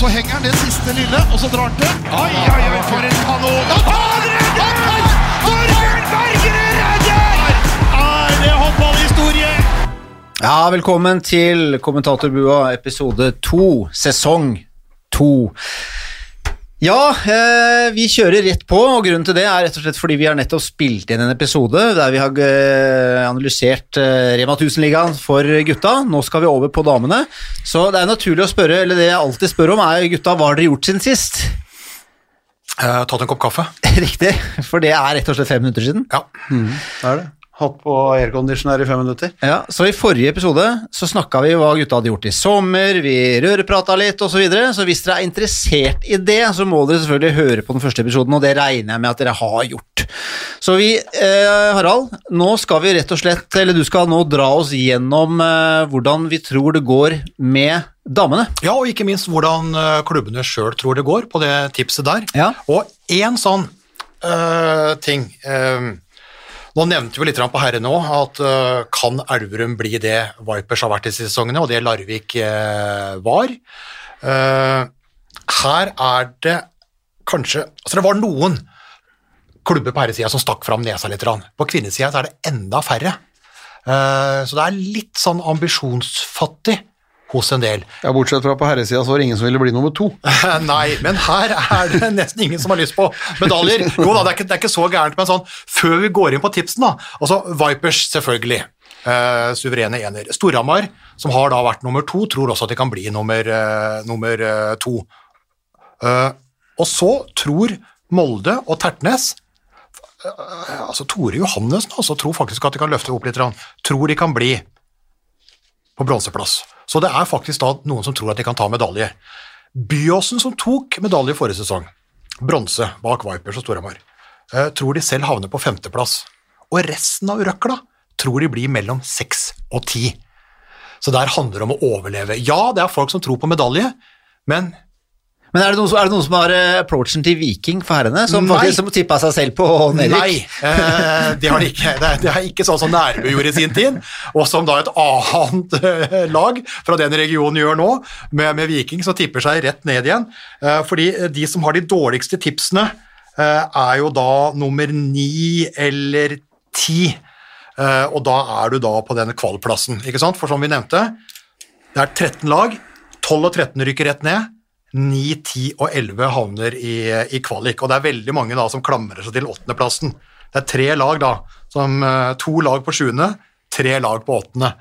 Så henger han det siste lille, og så drar han til. Oi, oi, oi, for en kanon! Han redder! Torbjørn Bergerud redder! Er det håndballhistorie? Ja, velkommen til Kommentatorbua episode to, sesong to. Ja, eh, vi kjører rett på, og grunnen til det er rett og slett fordi vi har nettopp spilt inn en episode der vi har eh, analysert eh, Rema 1000-ligaen for gutta. Nå skal vi over på damene. Så det er naturlig å spørre, eller det jeg alltid spør om, er gutta, hva har dere gjort siden sist? Eh, tatt en kopp kaffe. Riktig, for det er rett og slett fem minutter siden. Ja. Det er det. Hatt på airconditioner i fem minutter. Ja, så I forrige episode så snakka vi hva gutta hadde gjort i sommer, vi røreprata litt osv. Så, videre. så hvis dere er interessert i det, så må dere selvfølgelig høre på den første episoden, og det regner jeg med at dere har gjort. Så vi, eh, Harald, nå skal vi rett og slett, eller du skal nå dra oss gjennom eh, hvordan vi tror det går med damene. ja, og ikke minst hvordan eh, klubbene sjøl tror det går på det tipset der. Ja. Og én sånn øh, ting eh, Nå nevnte vi litt på herre nå at eh, kan Elverum bli det Vipers har vært i sesongene, og det Larvik eh, var. Eh, her er det kanskje Altså, det var noen klubber på herresida som stakk fram nesa litt. På kvinnesida er det enda færre. Så det er litt sånn ambisjonsfattig hos en del. Ja, Bortsett fra på herresida så var det ingen som ville bli nummer to. Nei, men her er det nesten ingen som har lyst på medaljer. Jo da, det er ikke, det er ikke så gærent, men sånn, før vi går inn på tipsen da, altså Vipers selvfølgelig, eh, suverene ener. Storhamar, som har da vært nummer to, tror også at de kan bli nummer, eh, nummer eh, to. Eh, og så tror Molde og Tertnes, altså Tore Johannessen også, tror faktisk at de kan løfte opp litt, tror de kan bli på bronseplass. Så det er faktisk da noen som tror at de kan ta medalje. Byåsen som tok medalje forrige sesong, bronse bak Vipers og Storhamar, eh, tror de selv havner på femteplass. Og resten av røkla tror de blir mellom seks og ti. Så der handler det om å overleve. Ja, det er folk som tror på medalje, men Men er det noen er det noen som har eh, approachen til Viking for herrene, som, Nei. faktisk, som tippa seg selv på nedrykk? Nei, eh, det har de ikke. Det er, det er ikke sånn som Nærbø gjorde i sin tid, og som da et annet eh, lag fra den regionen gjør nå, med, med Viking, som tipper seg rett ned igjen. Eh, fordi de som har de dårligste tipsene, eh, er jo da nummer ni eller ti. Eh, og da er du da på den kvalplassen, ikke sant? For som vi nevnte, det er 13 lag, 12 og 13 rykker rett ned, 9, 10 og 11 havner i, i kvalik, og det er veldig mange da som klamrer seg til åttendeplassen. Det er tre lag da, som, eh, to lag på sjuende, tre lag på åttende.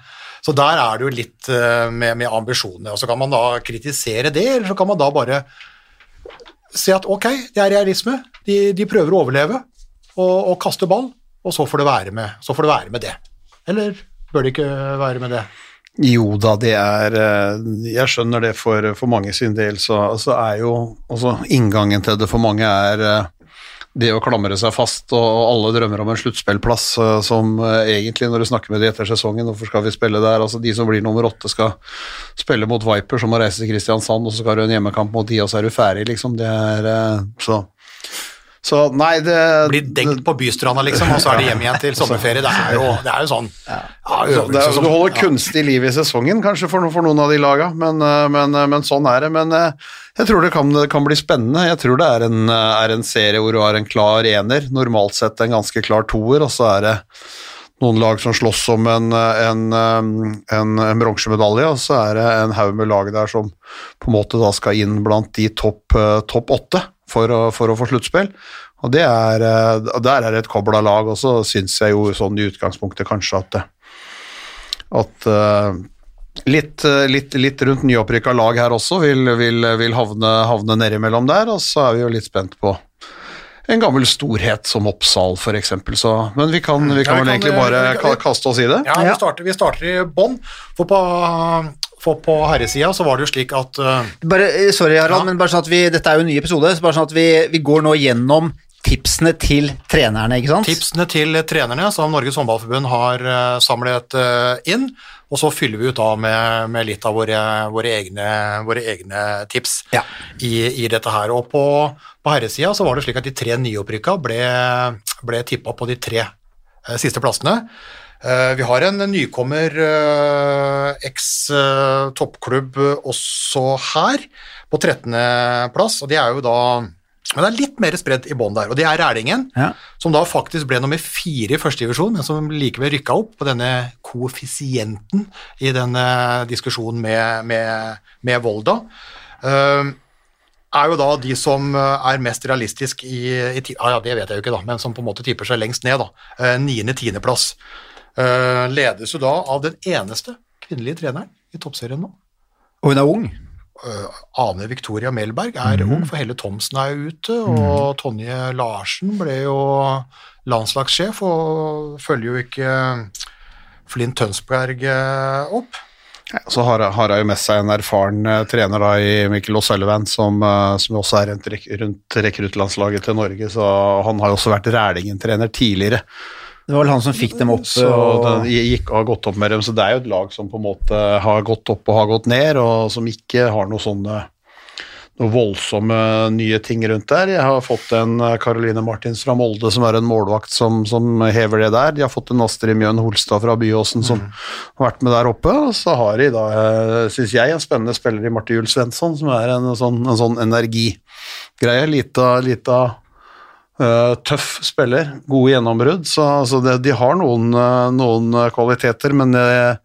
Så der er det jo litt eh, med, med ambisjonene, og så kan man da kritisere det, eller så kan man da bare se at ok, det er realisme, de, de prøver å overleve og, og kaste ball, og så får, det være med, så får det være med det. Eller bør det ikke være med det? Jo da, det er eh, Jeg skjønner det for, for mange sin del, så, så er jo også Inngangen til det for mange er eh, det å klamre seg fast, og alle drømmer om en sluttspillplass eh, som egentlig, når du snakker med de etter sesongen, hvorfor skal vi spille der? Altså, de som blir nummer åtte, skal spille mot Viper, som må reise til Kristiansand, og så skal du en hjemmekamp mot de, og så er du ferdig, liksom. Det er så Så nei, det Blir dengt på bystranda, liksom, og så er det hjem igjen til sommerferie. Det er jo, det er jo sånn. Ja, det øvelse er, du holder kunstig liv i sesongen, kanskje, for, for noen av de laga, men, eh, men, eh, men sånn er det. Men eh, jeg tror det kan, det kan bli spennende. Jeg tror det er en, er en serie hvor du har en klar ener, normalt sett en ganske klar toer, og så er det noen lag som slåss om en, en, en, en bronsemedalje, og så er det en haug med lag der som på en måte da skal inn blant de topp topp åtte for å, for å få sluttspill. Og det er, eh, der er det et kobla lag, og så syns jeg jo sånn i utgangspunktet kanskje at at eh, litt, eh, litt, litt rundt nyopprykka lag her også vil, vil, vil havne, havne nedimellom der, og så er vi jo litt spent på en gammel storhet som Oppsal, for eksempel. Så, men vi kan, vi kan Ja, vi vel kan, egentlig bare vi kan- kaste oss i det. Ja, vi starter, vi starter i bånn. For på, for på herresida så var det jo slik at uh, Bare, eh, sorry, Harald, Ja. men bare sånn at vi, dette er jo en ny episode, så bare sånn at vi, vi går nå gjennom tipsene til trenerne, ikke sant? tipsene til trenerne som Norges håndballforbund har eh, samlet inn, og så fyller vi ut da med, med litt av våre, våre, egne, våre egne tips Ja. i, i dette her. Og på, på herresida så var det slik at de tre nyopprykka ble, ble tippa på de tre eh, siste plassene. Eh, Vi har en nykommer, eh, eks-toppklubb også her, på 13. plass, og det er jo da men det er litt mer spredt i bånn der, og det er Rælingen, Ja. som da faktisk ble nummer fire i første divisjon, men som likevel rykka opp på denne koeffisienten i denne diskusjonen med, med, med Volda. Uh, er jo da de som eh, er mest realistisk i, i ah, ja, det vet jeg jo ikke, da, men som på en måte tipper seg lengst ned. da. Eh, Niende-tiendeplass. Uh, ledes jo da av den eneste kvinnelige treneren i toppserien nå. Og hun er ung. Eh, Ane Victoria Melberg er ung, for Helle Thomsen er jo ute, og Tonje Larsen ble jo landslagssjef og følger jo ikke Flint Tønsberg eh, opp. Så har, har jeg jo med seg en erfaren eh, trener da i Mikkel O'Sullivan, som, som også er rundt, rundt rekruttlandslaget til Norge, så han har jo også vært Rælingen-trener tidligere. Det var vel han som fikk dem opp. Så og- det gikk, har gått opp med dem, så det er jo et lag som på en måte har gått opp og har gått ned, og som ikke har noe sånne noen voldsomme nye ting rundt der. Jeg har fått en eh, Caroline Martins fra Molde som er en målvakt som, som hever det der. De har fått en Astrid Mjøen Holstad fra Byåsen som har vært med der oppe. Og så har de da, syns jeg, en spennende spiller i Marte Juel Svensson, som er en sånn, en sånn energigreie. Lita, lita eh, tøff spiller, gode gjennombrudd. Så, altså, det, de har noen, eh, noen eh, kvaliteter, men eh,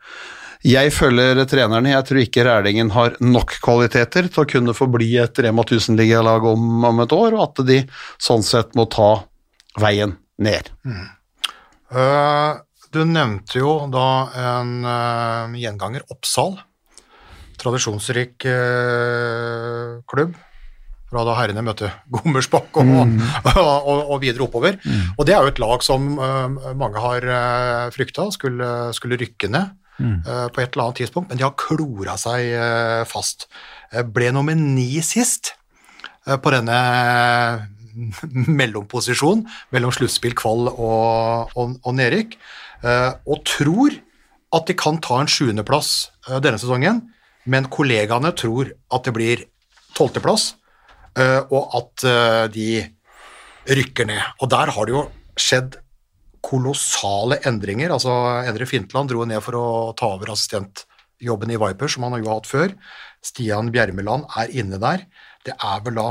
jeg følger trenerne. Jeg tror ikke Rælingen har nok kvaliteter til å kunne få bli et Rema 1000-ligalag om, om et år, og at de sånn sett må ta veien ned. Eh, du nevnte jo da en uh, gjenganger, Oppsal. Tradisjonsrik uh, klubb. Fra da herrene møtte Gommersbakk og, og, og, videre oppover. Og det er jo et lag som uh, mange har uh, frykta skulle, skulle rykke ned eh, på et eller annet tidspunkt, men de har klora seg uh, fast. Ble nummer ni sist på denne mellomposisjonen mellom sluttspill, kvall og, og, og nedrykk, og tror at de kan ta en sjuendeplass denne sesongen, men kollegaene tror at det blir tolvteplass, og at eh, de rykker ned. Og der har det jo skjedd kolossale endringer. altså Endre Fintland dro ned for å ta over assistentjobben i Viper, som han har jo hatt før. Stian Bjermeland er inne der. Det er vel da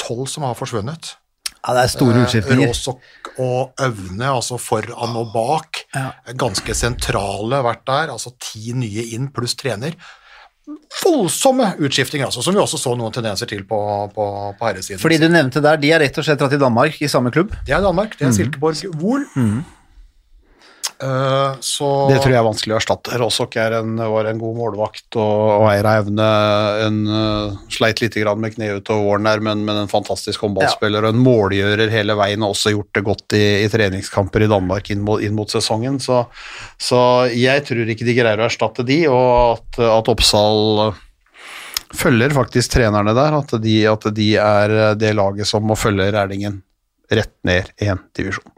tolv som har forsvunnet. Ja, det er store utskiftninger. Råsokk og Øvne, altså foran og bak. Ja. Ganske sentrale vært der. Altså ti nye inn pluss trener. Voldsomme utskiftinger, altså, som vi også så noen tendenser til på, på, på herresiden. Fordi du nevnte der, de er rett og slett dratt til Danmark i samme klubb. Det er Danmark. Mhm. Det er Silkeborg Vol. Eh, så Det tror jeg er vanskelig å erstatte. Rossok er en, var en god målvakt og, og eier av evne. En, uh, sleit litt grann med kneet utover våren der, men, men en fantastisk håndballspiller og en målgjører hele veien. og også gjort det godt i, i treningskamper i Danmark inn mot, inn mot sesongen. Så, så jeg tror ikke de greier å erstatte de, og at, at Oppsal uh, følger faktisk trenerne der. At de, at de er det laget som må følge Rælingen rett ned én divisjon.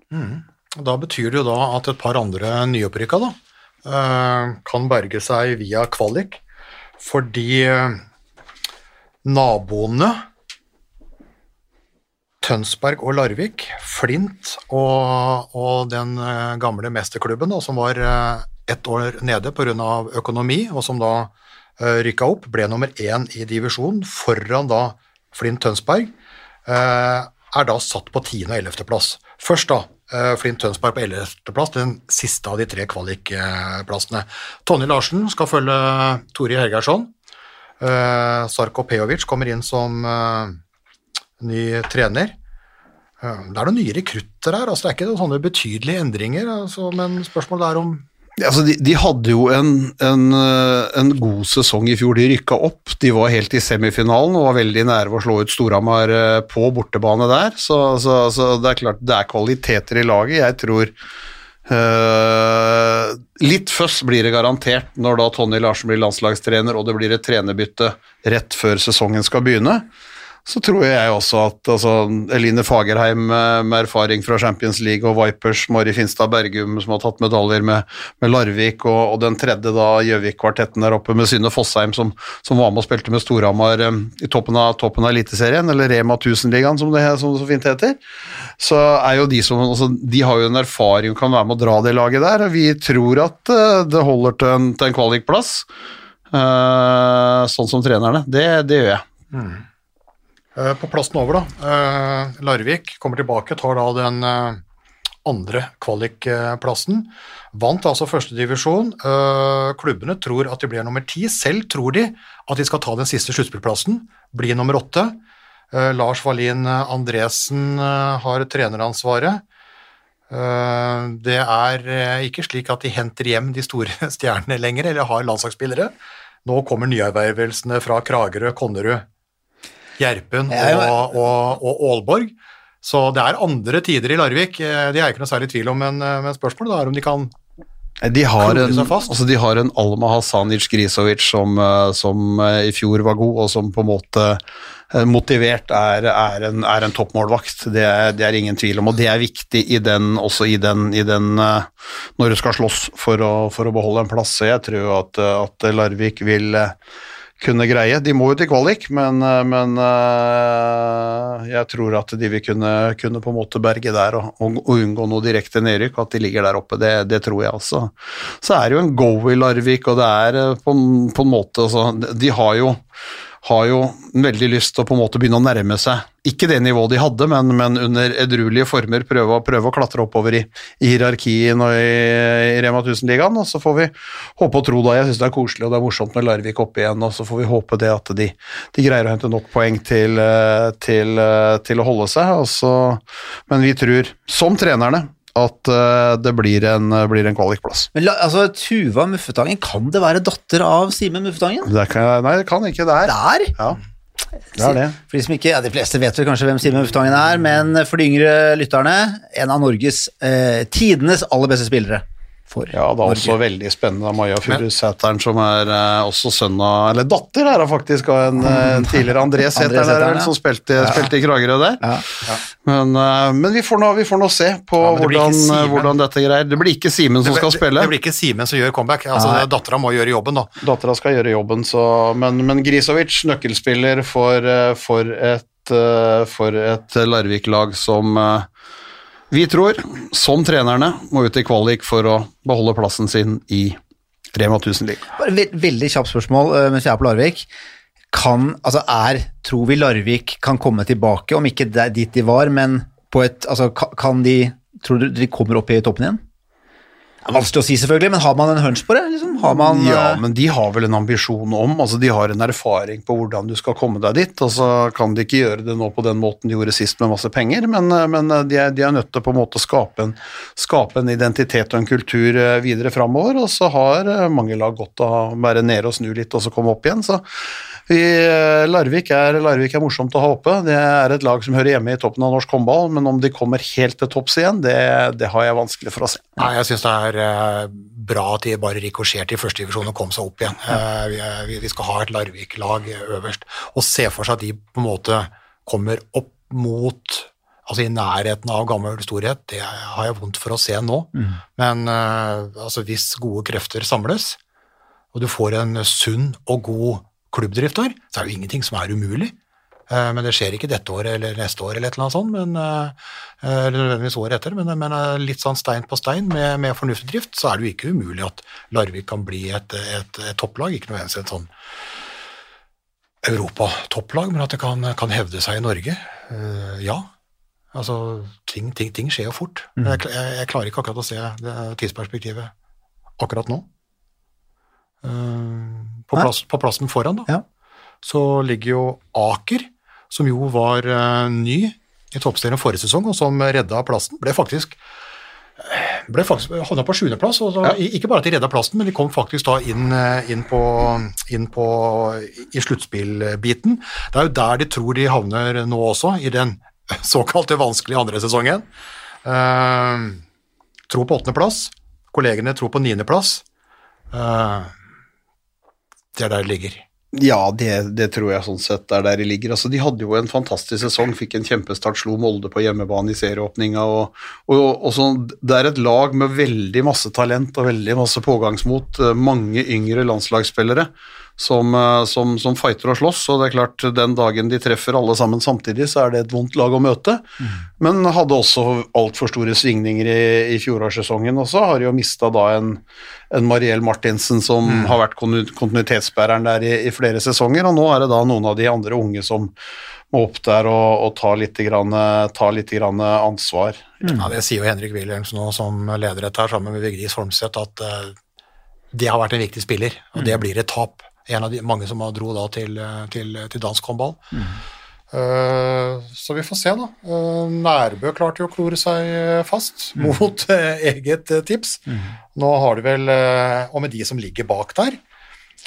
Da betyr det jo da at et par andre nyopprykka da, eh, kan berge seg via kvalik, fordi eh, naboene Tønsberg og Larvik, Flint og, og den eh, gamle mesterklubben da, som var ett år nede pga. økonomi, og som da rykka opp, ble nummer én i divisjonen foran da Flint Tønsberg, er da satt på 10. og 11. plass. Først da Flint Tønsberg på 11. plass, den siste av de tre kvalikplassene. Tonje Larsen skal følge Tori Hergeirsson. Uh, Sarko Pejovic kommer inn som eh, ny trener. Eh, Det er noen nye rekrutter her, altså det er ikke sånne betydelige endringer, altså, men spørsmålet er om Altså, de, de hadde jo en, en, eh, en god sesong i fjor. De rykka opp. De var helt i semifinalen og var veldig nære å slå ut Storhamar eh, på bortebane der. Så, så, så det er klart det er kvaliteter i laget. Jeg tror eh, Litt føss blir det garantert når da Tonje Larsen blir landslagstrener og det blir et trenerbytte rett før sesongen skal begynne. Så tror jeg også at altså, Eline Fagerheim med, med erfaring fra Champions League og Vipers, Mari Finstad Bergum som har tatt medaljer med, med Larvik, og, og den tredje da Gjøvik-kvartetten der oppe med Synne Fossheim som, som var med og spilte med Storhamar eh, i toppen av, toppen av Eliteserien, eller Rema 1000-ligaen som det så fint heter, så er jo de som altså, De har jo en erfaring og kan være med å dra det laget der, vi tror at eh, det holder til en, en kvalikplass. Uh, sånn som trenerne. Det, det gjør jeg. Eh, På plassen over, da. eh, Larvik kommer tilbake, tar da den eh, andre kvalikplassen. Vant altså førstedivisjon. Klubbene tror at de blir nummer ti. Selv tror de at de skal ta den siste sluttspillplassen, bli nummer åtte. Eh, Lars Wallin Andresen eh, har treneransvaret. Eh, Det er eh, ikke slik at de henter hjem de store stjernene lenger, eller har landslagsspillere. Nå kommer nyervervelsene fra Kragerø, Konnerud, Gjerpen og, og, og Aalborg. Så det er andre tider i Larvik, De det er ikke noe særlig tvil om, men, eh, men spørsmålet er om de kan De har, en, altså de har en Alma Hasanic Grisovic som, eh, som eh, i fjor var god, og som på en måte eh, motivert er, er, en, er en toppmålvakt. Det er, det er ingen tvil om, og det er viktig i den, også i den, i den eh, når du skal slåss for å, for å beholde en plass. Så jeg tror at, eh, at Larvik vil eh, kunne greie. De må jo til kvalik, men, eh, men eh, jeg tror at de vil kunne, kunne på en måte berge der og, og, og unngå noe direkte nedrykk, at de ligger der oppe. Det, det tror jeg altså. Så er det jo en go i Larvik, og det er eh, på, på en måte altså, De har jo har jo veldig lyst til å på en måte begynne å nærme seg, ikke det nivået de hadde, men, men under edruelige former prøve, prøve å klatre oppover i, i hierarkien og i, i Rema 1000-ligaen, og så får vi håpe og tro da, jeg synes det er koselig og det er morsomt med Larvik oppe igjen, og så får vi håpe det at de, de greier å hente nok poeng til, eh, til, eh, til å holde seg, og så, men vi tror, som trenerne, at uh, det blir en, blir en kvalikplass. Men la, altså, Tuva Muffetangen, kan det være datter av Simen Muffetangen? Det kan, nei, det kan ikke, det er. Der? Ja, det er det. For de som ikke, ja, de fleste vet vel kanskje hvem Simen Muffetangen er, men for de yngre lytterne, en av Norges eh, tidenes aller beste spillere. For Ja, det er også Norge. veldig spennende. Maja Furusæteren, som er eh, også sønn av Eller datter er hun faktisk, av en, eh, en tidligere André er vel, ja. som spilte, spilte i Kragerø der. Ja. Men, eh, men vi, får nå, vi får nå se på det blir hvordan, ikke Simen. hvordan dette greier. Det blir ikke Simen som skal spille. det blir ikke Simen som gjør comeback. Altså, Nei. Dattera må gjøre jobben, da. Dattera skal gjøre jobben, så Men, men Grisovic, nøkkelspiller for, eh, for et, eh, for et Larvik-lag som eh, vi tror, som trenerne, må ut i kvalik for å beholde plassen sin i Rema 1000-ligaen. Bare ve veldig kjapt spørsmål eh, mens jeg er på Larvik. Kan, altså er, tror vi Larvik kan komme tilbake, om ikke dit de var, men på et, altså kan de, tror du de kommer opp i toppen igjen? Vanskelig å si selvfølgelig, men har man en hunch på det? Liksom? Har man, Ja, eh, men de har vel en ambisjon om, altså de har en erfaring på hvordan du skal komme deg dit, og så kan de ikke gjøre det nå på den måten de gjorde sist med masse penger, men, men de, er, de er nødt til på en måte å skape en, skape en identitet og en kultur eh, videre framover, og så har eh, mange lag godt av å være nede og snu litt og så komme opp igjen, så eh, Larvik, er, Larvik er morsomt å ha oppe, det er et lag som hører hjemme i toppen av norsk håndball, men om de kommer helt til topps igjen, det, det har jeg vanskelig for å se. Nei, jeg syns det er eh, bra at de bare rikosjerte i første divisjon og kom seg opp igjen. Eh, vi, skal ha et Larvik-lag øverst, og se for seg at de på en måte kommer opp mot Altså i nærheten av gammel storhet, det har jeg vondt for å se nå. Men eh, altså hvis gode krefter samles, og du får en sunn og god klubbdrift der, så er det jo ingenting som er umulig. Eh, Men det skjer ikke dette året eller neste år eller et eller annet sånt, men, eh, eller nødvendigvis året etter, men, men eh, litt sånn stein på stein med, med fornuftig drift, så er det jo ikke umulig at Larvik kan bli et, et, et topplag, ikke nødvendigvis et sånn europatopplag, men at det kan, kan hevde seg i Norge. Eh, ja, altså ting, ting, ting skjer jo fort. Mm. Jeg, jeg klarer ikke akkurat å se det tidsperspektivet akkurat nå. Eh, på, plass, på plassen foran, da Ja. så ligger jo Aker, som jo var uh, ny i toppserien forrige sesong, og som redda plassen. Ble faktisk ble faktisk havna på sjuendeplass. og Ikke bare at de redda plassen, men de kom faktisk da inn, eh, inn på, inn på i sluttspillbiten. Det er jo der de tror de havner nå også, i den såkalte vanskelige andre sesongen. Uh, tror på åttendeplass. Kollegene tror på niendeplass. Uh, det er der det ligger. Ja, det, det tror jeg sånn sett er der de ligger. Altså, de hadde jo en fantastisk sesong, fikk en kjempestart, slo Molde på hjemmebane i serieåpninga. Og, og, og det er et lag med veldig masse talent og veldig masse pågangsmot. eh, Mange yngre landslagsspillere som, eh, som, som fighter og slåss. Og det er klart, den dagen de treffer alle sammen samtidig, så er det et vondt lag å møte. Men hadde også altfor store svingninger i, i fjorårssesongen. Og så har de jo mista da en, en Mariell Martinsen som har vært kontinuitetsbæreren der i, i flere sesonger, og nå er det da noen av de andre unge som må opp der og, og ta, litt grann, ta litt grann ansvar. Ja, Det sier jo Henrik Wilhelms nå som leder dette her sammen med Vigdis Holmseth, at uh, det har vært en viktig spiller, og det blir et tap. En av de mange som dro da til, eh, til, til dansk håndball. Eh, så vi får se, da. Uh, Nærbø klarte jo å klore seg fast fast mot uh, eget tips. tips. Nå har de vel, eh, og med de som ligger bak der,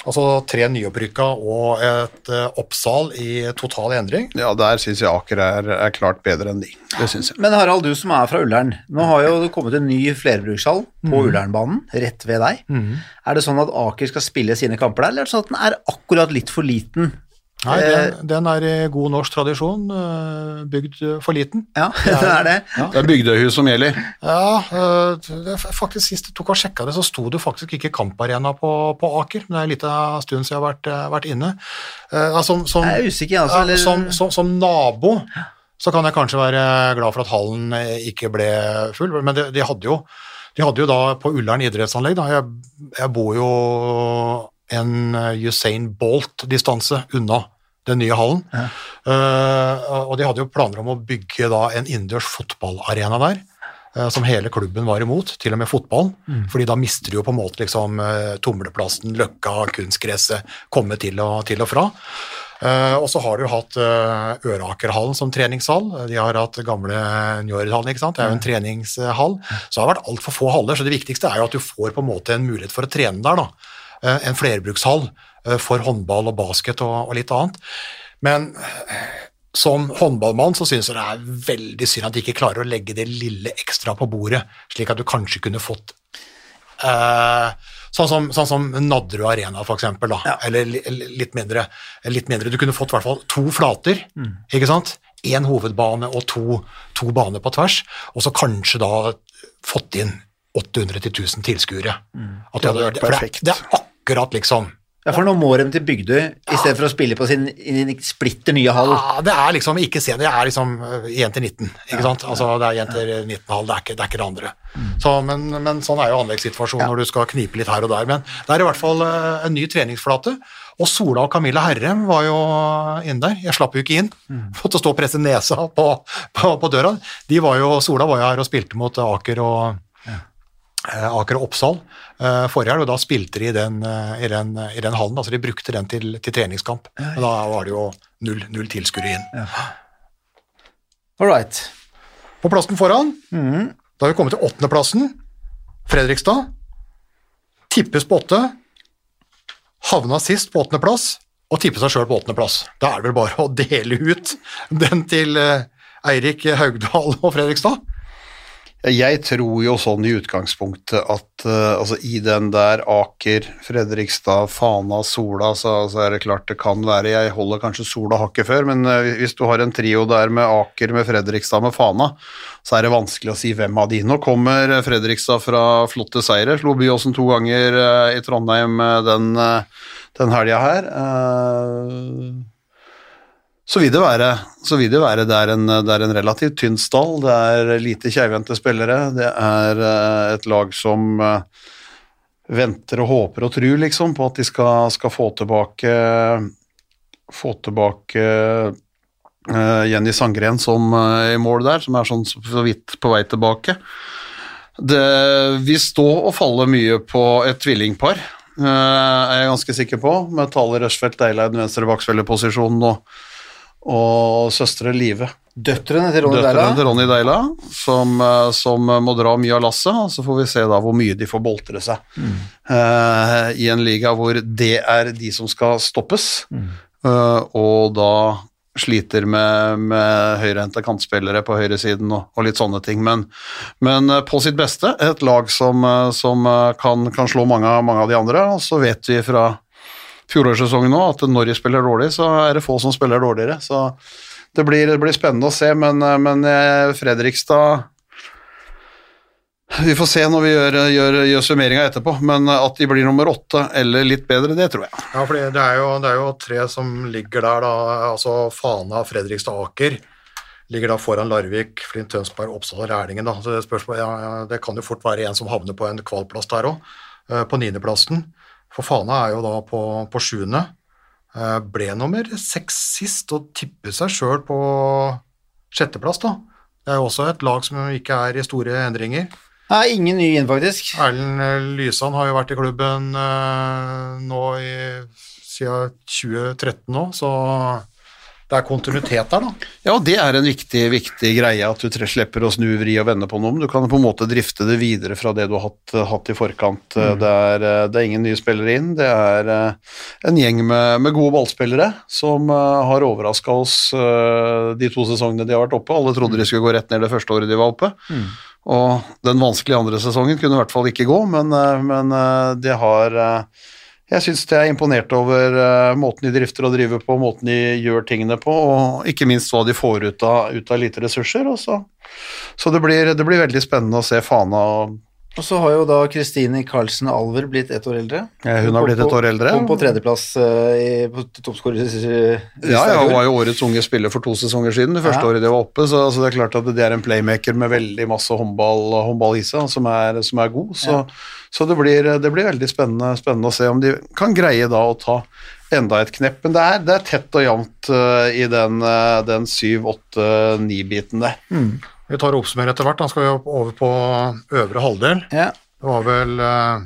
altså tre nyopprykka og et eh, Oppsal i total endring. Ja, der syns jeg Aker er, er klart bedre enn de. Det syns jeg. Men Harald, du som er fra Ullern. Nå har jo det kommet en ny flerbrukshall på Ullernbanen, rett ved deg. Er det sånn at Aker skal spille sine kamper der, eller er det sånn at den er akkurat litt for liten? Nei, Eh, den, den er i god norsk tradisjon, eh, bygd for liten. Ja, det er det. Det er bygdehus som gjelder. Ja, det er faktisk Sist jeg tok og sjekka det, så sto det faktisk ikke kamparena på, på Aker. Men det er en liten stund siden jeg har vært, vært inne. Eh, som, som, Jeg er usikker, altså, eller- som, som, som nabo så kan jeg kanskje være glad for at hallen eh, ikke ble full, men de, de hadde jo de hadde jo da på Ullern idrettsanlegg da, jeg, jeg bor jo en eh, Usain Bolt-distanse unna den nye hallen. Eh, og de hadde jo planer om å bygge da en innendørs fotballarena der, Uh, som hele klubben var imot, til og med fotball. fordi da mister du jo på en måte liksom uh, tumleplassen, løkka, kunstgresset, komme til og, til og fra. Og så har du hatt uh, Ørakerhallen som treningshall. De har hatt gamle Njordhallen, ikke sant. Det er jo en treningshall. Så det har vært altfor få haller, så det viktigste er jo at du får på en måte en mulighet for å trene der, da. Eh, en flerbrukshall eh, for håndball og basket og, og litt annet. Men eh, som håndballmann så syns jeg det er veldig synd at de ikke klarer å legge det lille ekstra på bordet, slik at du kanskje kunne fått eh, sånn, som, sånn som Nadderud Arena, for eksempel, da. Eller litt, mindre, litt mindre. Du kunne fått i hvert fall to flater, ikke sant? Én hovedbane og to, to baner på tvers, og så kanskje da fått inn 800 til 1000 tilskuere. Mm. Det det- perfekt. Det er akkurat liksom Ja, for nå må de til Bygdøy i stedet for å spille på sin splitter nye hall. Ja, det er liksom ikke se, det er liksom øh, 1 til 19, ikke sant? Altså det er 1 til 19,5, det det, er ikke det andre. Så, men, men sånn er jo anleggssituasjonen når du skal knipe litt her og der. Men det er i hvert fall øh, en ny treningsflate. Og Sola og Camilla Herrem var jo inne der. Jeg slapp jo ikke inn. Måtte stå og presse nesa på, på, på døra. De var jo, Sola var jo her og spilte mot Aker og eh, Aker og Oppsal eh, forrige helg, og da spilte de i den, eh, i den, i den hallen. altså De brukte den til, til treningskamp. Men da var det jo null, null tilskuere inn. All right. På plassen foran, da har vi kommet til åttendeplassen. Fredrikstad. Tippes på åtte. Havna sist på åttendeplass, og tippe seg sjøl på åttendeplass. Da er det vel bare å dele ut den til eh, Eirik Haugdal og Fredrikstad. Jeg tror jo sånn i utgangspunktet at uh, altså i den der Aker, Fredrikstad, Fana, Sola, så, så er det klart det kan være Jeg holder kanskje Sola hakket før, men uh, hvis du har en trio der med Aker, med Fredrikstad, med Fana, så er det vanskelig å si hvem av de. Nå kommer Fredrikstad fra flotte seire, slo Byåsen to ganger uh, i Trondheim den, uh, den helga her. Eh, så vil det være, vil det være det, er en, det er en relativt tynn stall, det er lite keivhendte spillere, det er eh, et lag som eh, venter og håper og tror liksom på at de skal, skal få tilbake få tilbake eh, Jenny Sangren som i mål der, som er sånn så vidt på vei tilbake. Det vil stå og falle mye på et tvillingpar, er jeg ganske sikker på, med Tale Rushfeldt Deileid venstre bakspillerposisjonen og og søstre Live. Døtrene til Ronny Døtrene til Deila. Ronny Deila, som, eh, som må dra mye av lasset, og så får vi se da hvor mye de får boltre seg eh, i en liga hvor det er de som skal stoppes, eh, og da sliter med, med høyrehendte kantspillere på høyresiden og, og litt sånne ting, men, men på sitt beste et lag som, som kan, kan slå mange, mange av de andre, og så vet vi fra fjorårssesongen nå, at når de spiller dårlig, så er det få som spiller dårligere. Så det blir, det blir spennende å se, men, eh, men eh, Fredrikstad Vi får se når vi gjør, gjør, gjør summeringa etterpå, men at de blir nummer åtte eller litt bedre, det tror jeg. Ja, for det er, jo, det er jo tre som ligger der, da. Altså Fana, Fredrikstad, Aker. Ligger da foran Larvik, Flint, Tønsberg, Oppsal og Rælingen. da. Så det, spørsmål, ja, det kan jo fort være en som havner på en kvalplass der òg, på niendeplassen. For Fana er jo da på, på sjuende. Eh, ble nummer seks sist og tipper seg sjøl på sjetteplass, da. Det er jo også et lag som ikke er i store endringer. Nei, ingen ny inn, faktisk. Erlend eh, Lysand har jo vært i klubben uh, nå i, siden 2013 nå, så det er kontinuitet der, da. Ja, og det er en viktig, viktig greie, at du slipper å snu, vri og vende på noe. Men du kan på en måte drifte det videre fra det du har hatt, hatt i forkant. Mm. Det, er, det, er, ingen nye spillere inn. Det er en gjeng med, med gode ballspillere som har overraska oss de to sesongene de har vært oppe. Alle trodde de skulle gå rett ned det første året de var oppe. Mm. Og den vanskelige andre sesongen kunne i hvert fall ikke gå, men, men det har jeg syns jeg er imponert over uh, måten de drifter og driver på, måten de gjør tingene på, og ikke minst hva de får ut av, ut av lite ressurser. Også. så det, blir, det, blir, veldig spennende å se Fana og så har jo da Kristine Carlsen Alver blitt ett år eldre. Ja, hun har blitt et år eldre. Kom på tredjeplass uh, på toppskårer. Ja, ja, hun var jo årets unge spiller for to sesonger siden, det første ja. året de var oppe. Så altså, det er klart at det er en playmaker med veldig masse håndball, håndball i seg, som som er god. Så, så det, blir, det, blir, veldig spennende, spennende, å se om de kan greie da å ta enda et knepp. Men det er, det er tett og jevnt uh, i den, uh, den 7-8-9-biten der. Mm. Vi tar og oppsummerer etter hvert. Da skal vi over på øvre halvdel. Ja. Det var vel eh,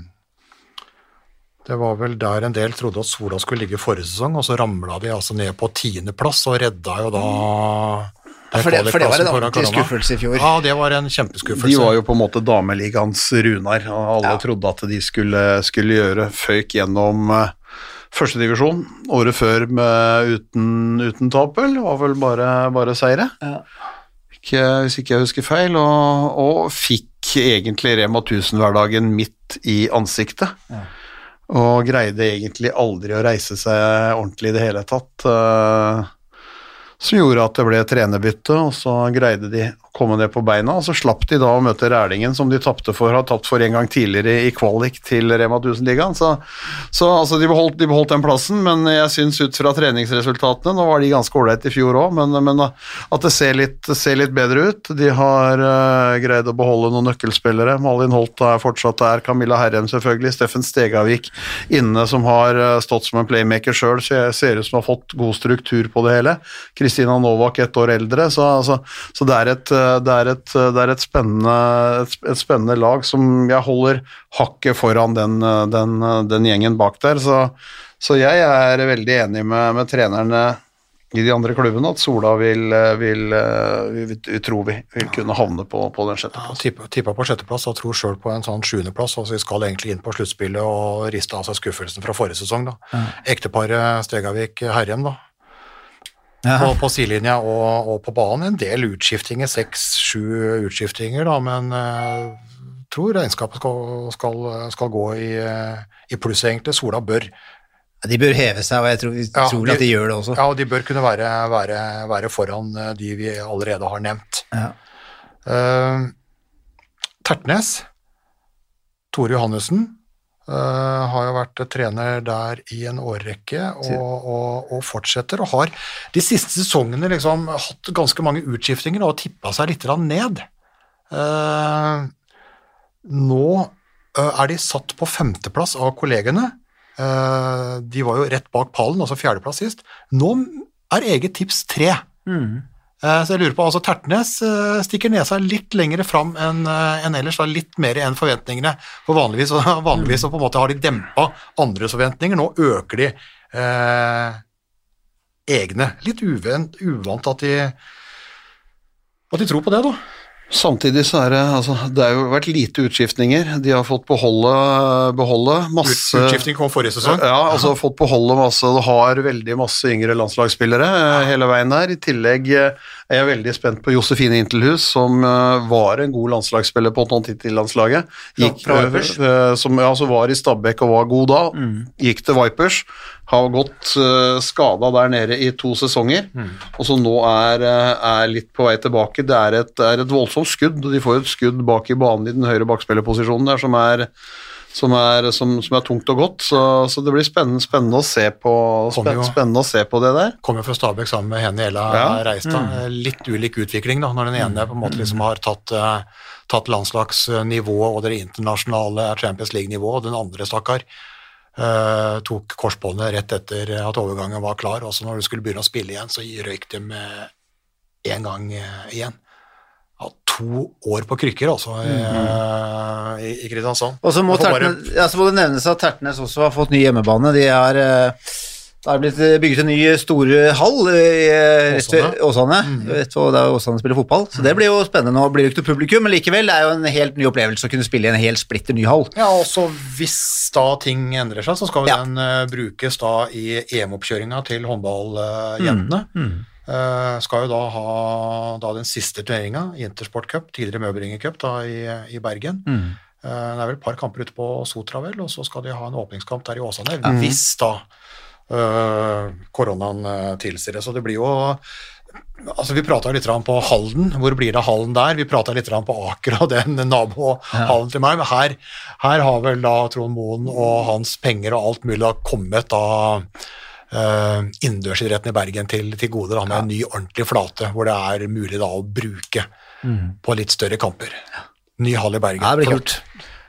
det var vel der en del trodde at Sola skulle ligge forrige sesong, og så ramla de altså ned på tiendeplass og redda jo da ja, for, det, for det var en ordentlig skuffelse i fjor. Ja, det var en kjempeskuffelse. De var jo på en måte dameligaens Runar, og alle ja. trodde at de skulle, skulle gjøre føyk gjennom uh, førstedivisjon året før med uten, uten tap, vel. Var vel bare, bare seire. Ja hvis ikke jeg husker feil, og, og fikk egentlig Rema 1000-hverdagen midt i ansiktet. Ja. Og greide egentlig aldri å reise seg ordentlig i det hele tatt. Uh, som gjorde at det ble trenerbytte, og så greide de komme ned på beina. Og så slapp de da å møte Rælingen, som de tapte for, har tapt for en gang tidligere i kvalik til Rema 1000-ligaen. Så, så altså, de, beholdt, de, beholdt, den plassen, men jeg syns ut fra treningsresultatene Nå var de ganske ålreite i fjor òg, men, men, at det ser litt, ser litt bedre ut. De har uh, greid å beholde noen nøkkelspillere. Malin Holt er fortsatt der, Camilla Herrem selvfølgelig, Steffen Stegavik inne, som har uh, stått som en playmaker sjøl, så jeg ser ut som har fått god struktur på det hele. Kristina Novak ett år eldre, så, altså, så det er et det er et, det er et, spennende, et spennende, lag som jeg holder hakket foran den, den, den gjengen bak der. Så, så, jeg er veldig enig med, med, trenerne i de andre klubbene at Sola vil, vil, vil, vil tror vi vil kunne havne på, på den sjetteplass. Ja, tippa på sjetteplass og tror sjøl på en sånn sjuendeplass. Altså vi skal egentlig inn på sluttspillet og riste av seg skuffelsen fra forrige sesong. da. Ja. Ekteparet Stegavik-Herrem, da på, på sidelinja og, og, på banen. En del utskiftinger, seks-sju utskiftinger, da, men jeg uh, tror regnskapet skal, skal, skal gå i, uh, i pluss, egentlig. Sola bør de bør heve seg, og jeg tror, ja, de, at de gjør det også. Ja, og de bør kunne være, være, være foran uh, de vi allerede har nevnt. Ja. Uh, Tertnes, Tore Johannessen, Uh, har jo vært trener der i en årrekke og, og, og, fortsetter. Og har de siste sesongene liksom hatt ganske mange utskiftinger og tippa seg litt ned. Uh, nå uh, er de satt på femteplass av kollegene. de var jo rett bak pallen, altså fjerdeplass sist. Nå er eget tips tre. Mm. Eh, så jeg lurer på, altså Tertnes eh, stikker nesa litt lenger fram enn eh, en ellers, da, litt mer enn forventningene. For vanligvis, vanligvis på en måte har de dempa andres forventninger, nå øker de eh, egne. Litt uvant, uvant at, de, at de tror på det, da. Samtidig så er det altså, Det har jo vært lite utskiftninger. De har fått beholde, beholde masse Utskifting kom forrige sesong? Ja, altså fått beholde masse Det har veldig masse yngre landslagsspillere ja. hele veien her. I tillegg eh, er jeg veldig spent på Josefine Intelhus, som eh, var en god landslagsspiller på non-tittel-landslaget. Som, ja, som ja, var i Stabæk og var god da. Mm. Gikk til Vipers har gått uh, skada der nede i to sesonger, og som nå er, eh, er litt på vei tilbake. Det er et, er et voldsomt skudd, og de får et skudd bak i banen i den høyre bakspillerposisjonen der som er, som er, som, som er tungt og godt, så, så det blir spennende, spennende, å se på, Kommer jo- spennende å se på det der. Kommer jo fra Stabæk sammen med Henny Ella Ja. Reistad. Mm. Litt ulik utvikling, da, når den ene på en måte liksom har tatt, eh, tatt landslagsnivået og det internasjonale Champions League-nivået, og den andre, stakkar, eh, tok korsbåndet rett etter at overgangen var klar. Og så når du skulle begynne å spille igjen, så røyk det med én gang eh, igjen. Ja, to år på krykker, altså, eh, i, i Kristiansand. Og så må, får bare- ja, så må det nevnes at Tertnes også har fått ny hjemmebane. De er, eh, det er blitt bygget en ny store hall i eh, Åsane. Rett der Åsane spiller fotball. Så det blir jo spennende. Nå blir det ikke noe publikum, men likevel det er jo en helt ny opplevelse å kunne spille i en helt splitter ny hall. Ja, og så hvis da ting endrer seg, så skal Ja. den eh, brukes da i EM-oppkjøringa til håndballjentene. Mm. Eh, skal jo da ha da den siste turneringa, Intersport Cup, tidligere Møbringer Cup, da i, i Bergen. Mm. Eh, det er vel et par kamper ute på Sotra, vel, og så skal de ha en åpningskamp der i Åsane, Mm. hvis da eh, koronaen uh, tilsier. Så det blir jo Altså, Vi prata litt på Halden, hvor blir det av hallen der? Vi prata litt på Aker og den nabohallen til meg, men her, her har vel da Trond Moen og hans penger og alt mulig da kommet da uh, innendørsidretten i Bergen til, til gode, da, med en ny ordentlig flate, hvor det er mulig da å bruke på litt større kamper. Ny hall i Bergen. Ja, det blir kult.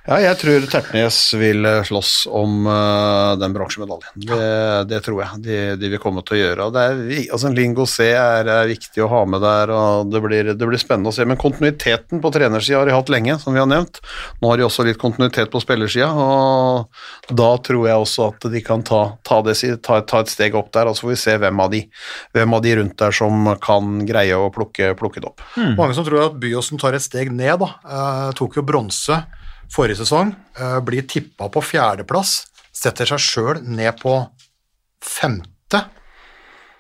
Ja, jeg tror Tertnes vil eh, slåss om uh, den bronsemedaljen. Det, det tror jeg de, de vil komme til å gjøre. Og det er, altså, Lingo C er, er viktig å ha med der, og det blir, det blir spennende å se. Men kontinuiteten på trenersida har de hatt lenge, som vi har nevnt. Nå har de også litt kontinuitet på spillersida, og da tror jeg også at de kan ta, ta, det, ta, ta et steg opp der, og så får vi se hvem av de, hvem av de rundt der som kan greie å plukke, plukke det opp. Mange som tror at Byåsen tar et steg ned, da. Uh, tok jo bronse forrige sesong, eh, blir tippa på fjerdeplass, setter seg sjøl ned på femte.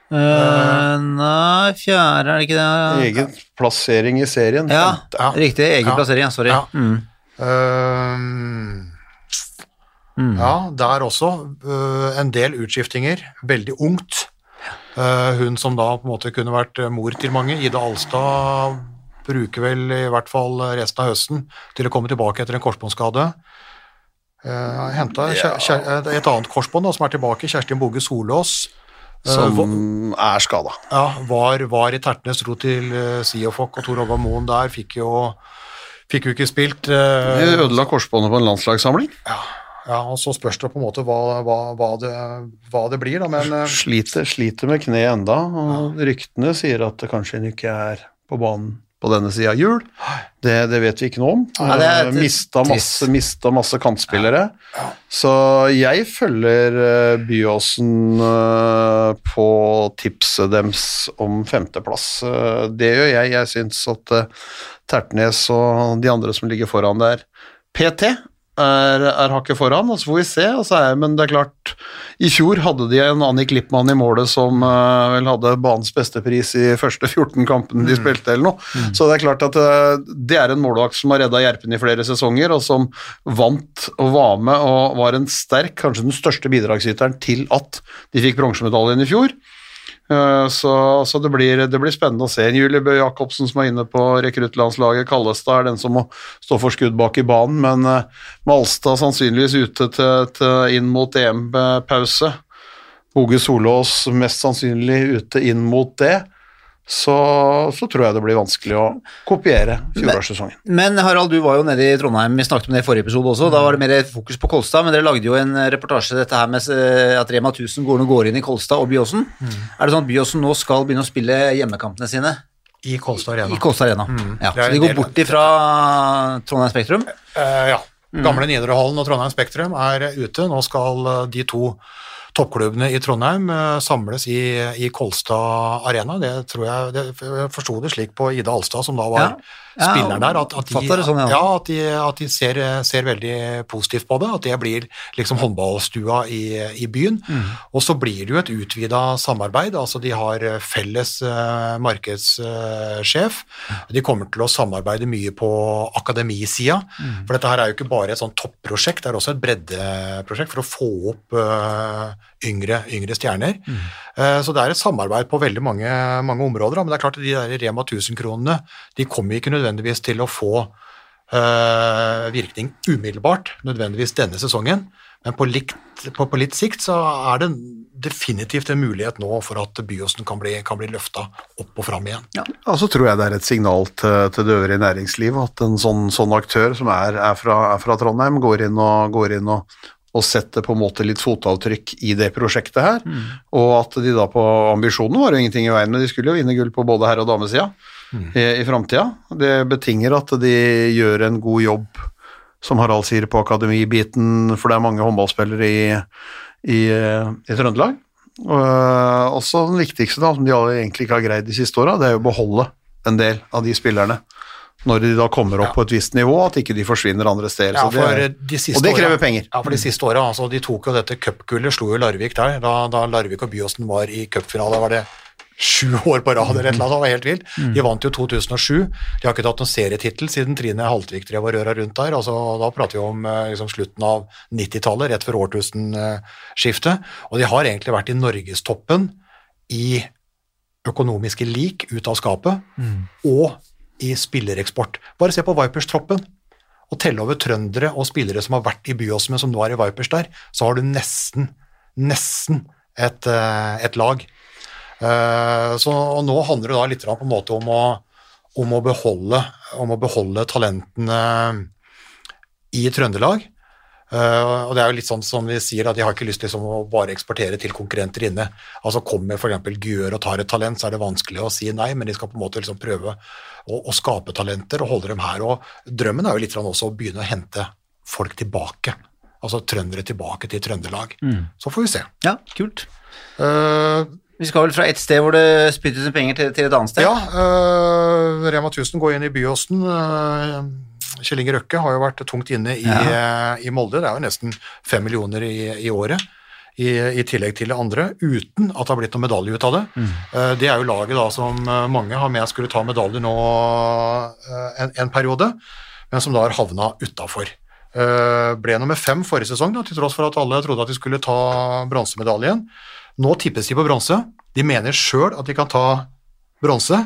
Uh, nei, fjerde, er det ikke det? Egen plassering i serien. Ja, Ja. riktig. Egen Ja. plassering, ja. Sorry. Ja. Mm. Ehm, Ja, der også. Uh, en del utskiftinger. Veldig ungt. Eh, hun som da på en måte kunne vært mor til mange, Ida Alstad, bruker vel i hvert fall resten av høsten til å komme tilbake etter en korsbåndskade. Uh, Henta et annet korsbånd da, som er tilbake, Kjerstin Bogge Solås. eh, Som er skada. ja, var, var i Tertnes, dro til Siofok og Tor Håvard Moen der, fikk jo, fikk jo ikke spilt. eh, De ødela korsbåndet på en landslagssamling. ja, og så spørs det på en måte hva, hva, hva, det, hva det blir, da, men eh, Sliter, sliter med kneet enda, og ryktene sier at det kanskje ikke er på banen på denne sida av jul. Det, det vet vi ikke noe om. Ja, det er Eh, mista, masse, mista masse kantspillere. Så jeg følger eh, Byåsen eh, på tipset deres om femteplass. Det gjør jeg. Jeg syns at Tertnes og de andre som ligger foran der, PT, er, er hakket foran, og så får vi se. Og så er, men det er klart, i fjor hadde de en Annik Lippmann i målet som uh, vel hadde banens beste pris i første 14 kampene de spilte, eller noe. Så det er klart at uh, det er en målvakt som har redda Gjerpen i flere sesonger, og som vant og var med og var en sterk, kanskje den største bidragsyteren til at de fikk bronsemedaljen i fjor. Eh, Så, så det, blir, det blir spennende å se. En Julie Bø Jacobsen som er inne på rekruttlandslaget. Kallestad er den som må stå for skudd bak i banen, men eh, Malstad sannsynligvis ute til, til inn mot EM-pause. Boge Solås mest sannsynlig ute inn mot det. Så, så tror jeg det blir vanskelig å kopiere fjorårssesongen. Men Harald, du var jo nede i Trondheim, vi snakket om det i forrige episode også, da var det mer fokus på Kolstad, men dere lagde jo en reportasje dette her med eh, at Rema 1000 går, går inn i Kolstad og Byåsen. Er det sånn at Byåsen nå skal begynne å spille hjemmekampene sine i Kolstad Arena. i Kolstad Arena? Ja, er så de går bort ifra Trondheim Spektrum? Uh, ja. Gamle Nidarøhallen og Trondheim Spektrum er ute. Nå skal de to toppklubbene i Trondheim eh, samles i, i Kolstad Arena. Det tror jeg, det, jeg forsto det slik på Ida Alstad, som da var Ja. Spillerne der. At, at, de, sånn, ja. at de, at de ser, ser veldig positivt på det. At det blir liksom håndballstua i, i byen. Mm. Og så blir det jo et utvida samarbeid. altså De har felles uh, markedssjef. De kommer til å samarbeide mye på akademisida. Mm. For dette her er jo ikke bare et sånn topprosjekt, det er også et breddeprosjekt for å få opp eh, yngre, yngre stjerner. Mm. Eh, så det er et samarbeid på veldig mange, mange områder. Men det er klart at de der Rema 1000-kronene de kommer ikke nødvendigvis til å få eh, virkning umiddelbart, nødvendigvis denne sesongen. Men på litt, på, på litt sikt så er det definitivt en mulighet nå for at Byåsen kan bli, kan bli løfta opp og fram igjen. Ja, så tror jeg det er et signal til, til det øvrige næringslivet at en sånn, sånn aktør som er, er, fra, er fra Trondheim, går inn og, går inn og, og setter på en måte litt fotavtrykk i det prosjektet her. Og at de da på ambisjonene var jo ingenting i veien, men de skulle jo vinne gull på både herre- og damesida i, i framtida. Det betinger at de gjør en god jobb, som Harald sier, på akademibiten, for det er mange håndballspillere i, i, i Trøndelag. Og også den viktigste, da, som de egentlig ikke har greid de siste åra, det er jo å beholde en del av de spillerne når de da kommer opp Ja. på et visst nivå, at ikke de forsvinner andre steder. Ja, det de og det krever penger. Ja, for de siste åra. Altså, de tok jo dette cupgullet, slo jo Larvik der. Da, da Larvik og Byåsen var i cupfinale, var det sju år på rad eller et eller annet. Det var helt vilt. De vant jo 2007. De har ikke tatt noen serietittel siden Trine Haltvik drev og røra rundt der. Altså, da prater vi om eh, liksom, slutten av 90-tallet, rett før årtusenskiftet. Og de har egentlig vært i norgestoppen i økonomiske lik ut av skapet, og i spillereksport. Bare se på Vipers-troppen og telle over trøndere og spillere som har vært i Byåsen, men som nå er i Vipers der, så har du nesten, nesten et, eh, et lag. Eh, Så, og nå handler det da litt på en måte om å, om å, beholde, om å beholde talentene i Trøndelag. Eh, og det er jo litt sånn som vi sier, at de har ikke lyst til liksom, å bare eksportere til konkurrenter inne. Altså Kommer f.eks. Gjør og tar et talent, så er det vanskelig å si nei, men de skal på en måte liksom prøve å, å skape talenter og holde dem her. Og drømmen er jo litt sånn også å begynne å hente folk tilbake. Altså trøndere tilbake til Trøndelag. Så får vi se. Ja, kult. Uh, Vi skal vel fra et sted hvor det spyttes penger, til, til et annet sted? Ja, Uh, Rema 1000 går inn i Byåsen. øh, Kjell Inge Røkke har jo vært tungt inne i, ja. i Molde. Det er jo nesten fem millioner i, i året. I, I tillegg til det andre, uten at det har blitt noen medalje ut av det. Eh, Det er jo laget da som øh, mange har med skulle ta medalje nå en, en periode, men som da har havna utafor. Ble nummer fem forrige sesong, da, til tross for at alle trodde at de skulle ta bronsemedaljen. Nå tippes de på bronse. De mener sjøl at de kan ta bronse.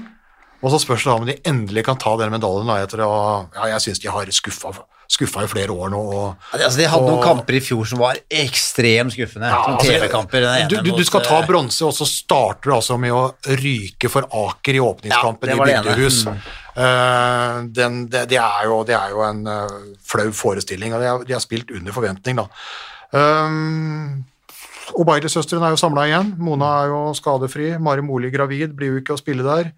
Og så spørs det da om de endelig kan ta den medaljen da, etter å Ja, jeg syns de har skuffa, skuffa i flere år nå. Og, Altså, de hadde noen kamper i fjor som var ekstremt skuffende. Ja, som altså, TV-kamper. Du, du, du skal ta eh, bronse, og så starter du altså med å ryke for Aker i åpningskampen Ja, i. Bygdehus. Mm. Uh, den, det, det, er jo, det er jo en uh, flau forestilling, og de har, de har spilt under forventning, da. Um, Obeide-søstrene er jo samla igjen. Mona er jo skadefri. Mari Moli gravid, blir jo ikke å spille der.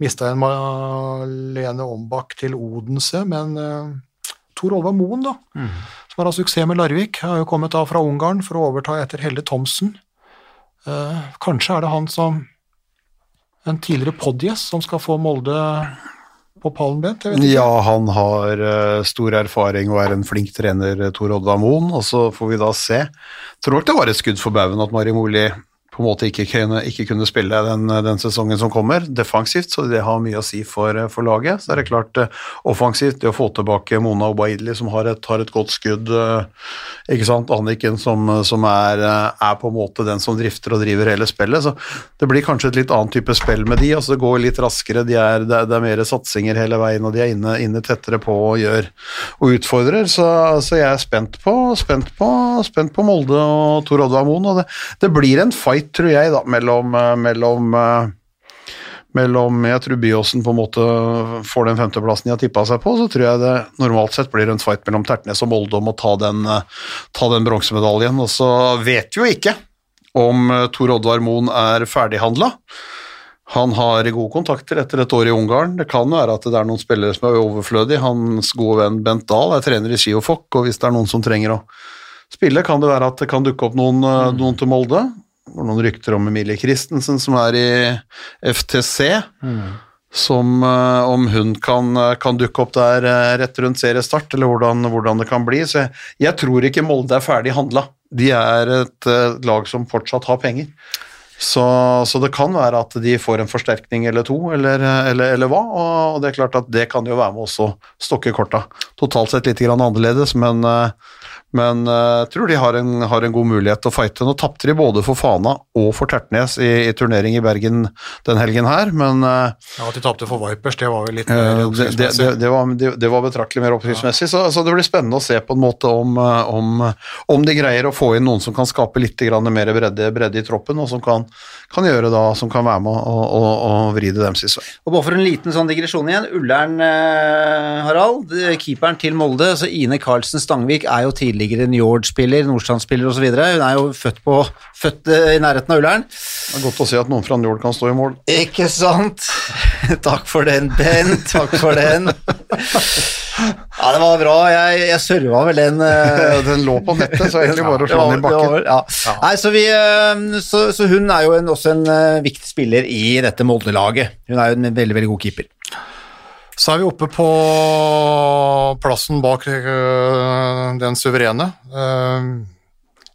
Mista en Malene Ombak til Odense, men uh, Tor Olvar Moen, da, som har hatt suksess med Larvik, har jo kommet da fra Ungarn for å overta etter Helle Thomsen. Uh, kanskje er det han som En tidligere podgjest som skal få Molde på pallen, Bent? Ja, han har uh, stor erfaring og er en flink trener, Tor Oddvar Moen, og så får vi da se. Tror nok det var et skudd for baugen at Mari Moli en måte ikke kunne, ikke kunne spille den, den sesongen som kommer, defensivt, så det har mye å si for, for laget. Så er det klart, eh, offensivt, det å få tilbake Mona Obaidli, som har et, har et godt skudd, eh, ikke sant, Anniken, som, som er, eh, er på en måte den som drifter og driver hele spillet, så det blir kanskje et litt annet type spill med de, altså det går litt raskere, de er, det, er, det er mer satsinger hele veien, og de er inne, inne tettere på og gjør, og utfordrer, så, så jeg er spent på, spent på, spent på Molde og Tor Oddvar Moen, og det, det blir en fight, tror jeg, da, mellom, eh, mellom eh, mellom Jeg tror Byåsen på en måte får den femteplassen de har tippa seg på, så tror jeg det normalt sett blir en fight mellom Tertnes og Molde om å ta den, eh, ta den bronsemedaljen. Og så vet vi jo ikke om Tor Oddvar Moen er ferdighandla. Han har gode kontakter etter et år i Ungarn. Det kan være at det er noen spillere som er overflødige. Hans gode venn Bent Dahl er trener i Ski og Fokk, og hvis det er noen som trenger å spille, kan det være at det kan dukke opp noen, eh, noen til Molde. Var noen rykter om Emilie Christensen som er i FTC. som eh, om hun kan, eh, kan dukke opp der eh, rett rundt seriestart, eller hvordan, hvordan det kan bli. Så jeg, jeg tror ikke Molde er ferdig handla. De er et lag som fortsatt har penger. Så, så det kan være at de får en forsterkning eller to, eller, eller, eller hva. Og det er klart at det kan jo være med også stokke korta. Totalt sett litt annerledes, men, eh, men jeg jeg tror de har en, har en god mulighet til å fighte. Nå tapte de både for Fana og for Tertnes i, i turnering i Bergen den helgen her, men uh, Ja, At de tapte for Vipers, det var vel litt mer det, det, oppsiktsmessig. det, det, var, det, det var betraktelig mer oppsiktsmessig, så, så det blir spennende å se på en måte om, eh, om, om de greier å få inn noen som kan skape litt grann mer bredde, bredde i troppen, og som kan, kan gjøre da, som kan være med å, å, å vri det deres vei. Og bare for en liten sånn digresjon igjen. Ullern, eh, Harald, keeperen til Molde, altså Ine Karlsen Stangvik, er jo tidligere Njord-spiller, Nordstrand-spiller osv. Hun er jo født, på, født eh, i nærheten av Ullern. Det er godt å se at noen fra Njord kan stå i mål. Ikke sant? Takk for den, Ben. Takk for den. Ja, det var bra. Jeg, jeg serva vel den. eh, Den lå på nettet, så egentlig bare å slå den i bakken. var. Ja. Nei, så, vi, eh, så, så hun er jo en, også en viktig spiller i dette Molde-laget. Hun er jo en veldig, veldig god keeper. Så er vi oppe på plassen bak øh, den suverene. Øh,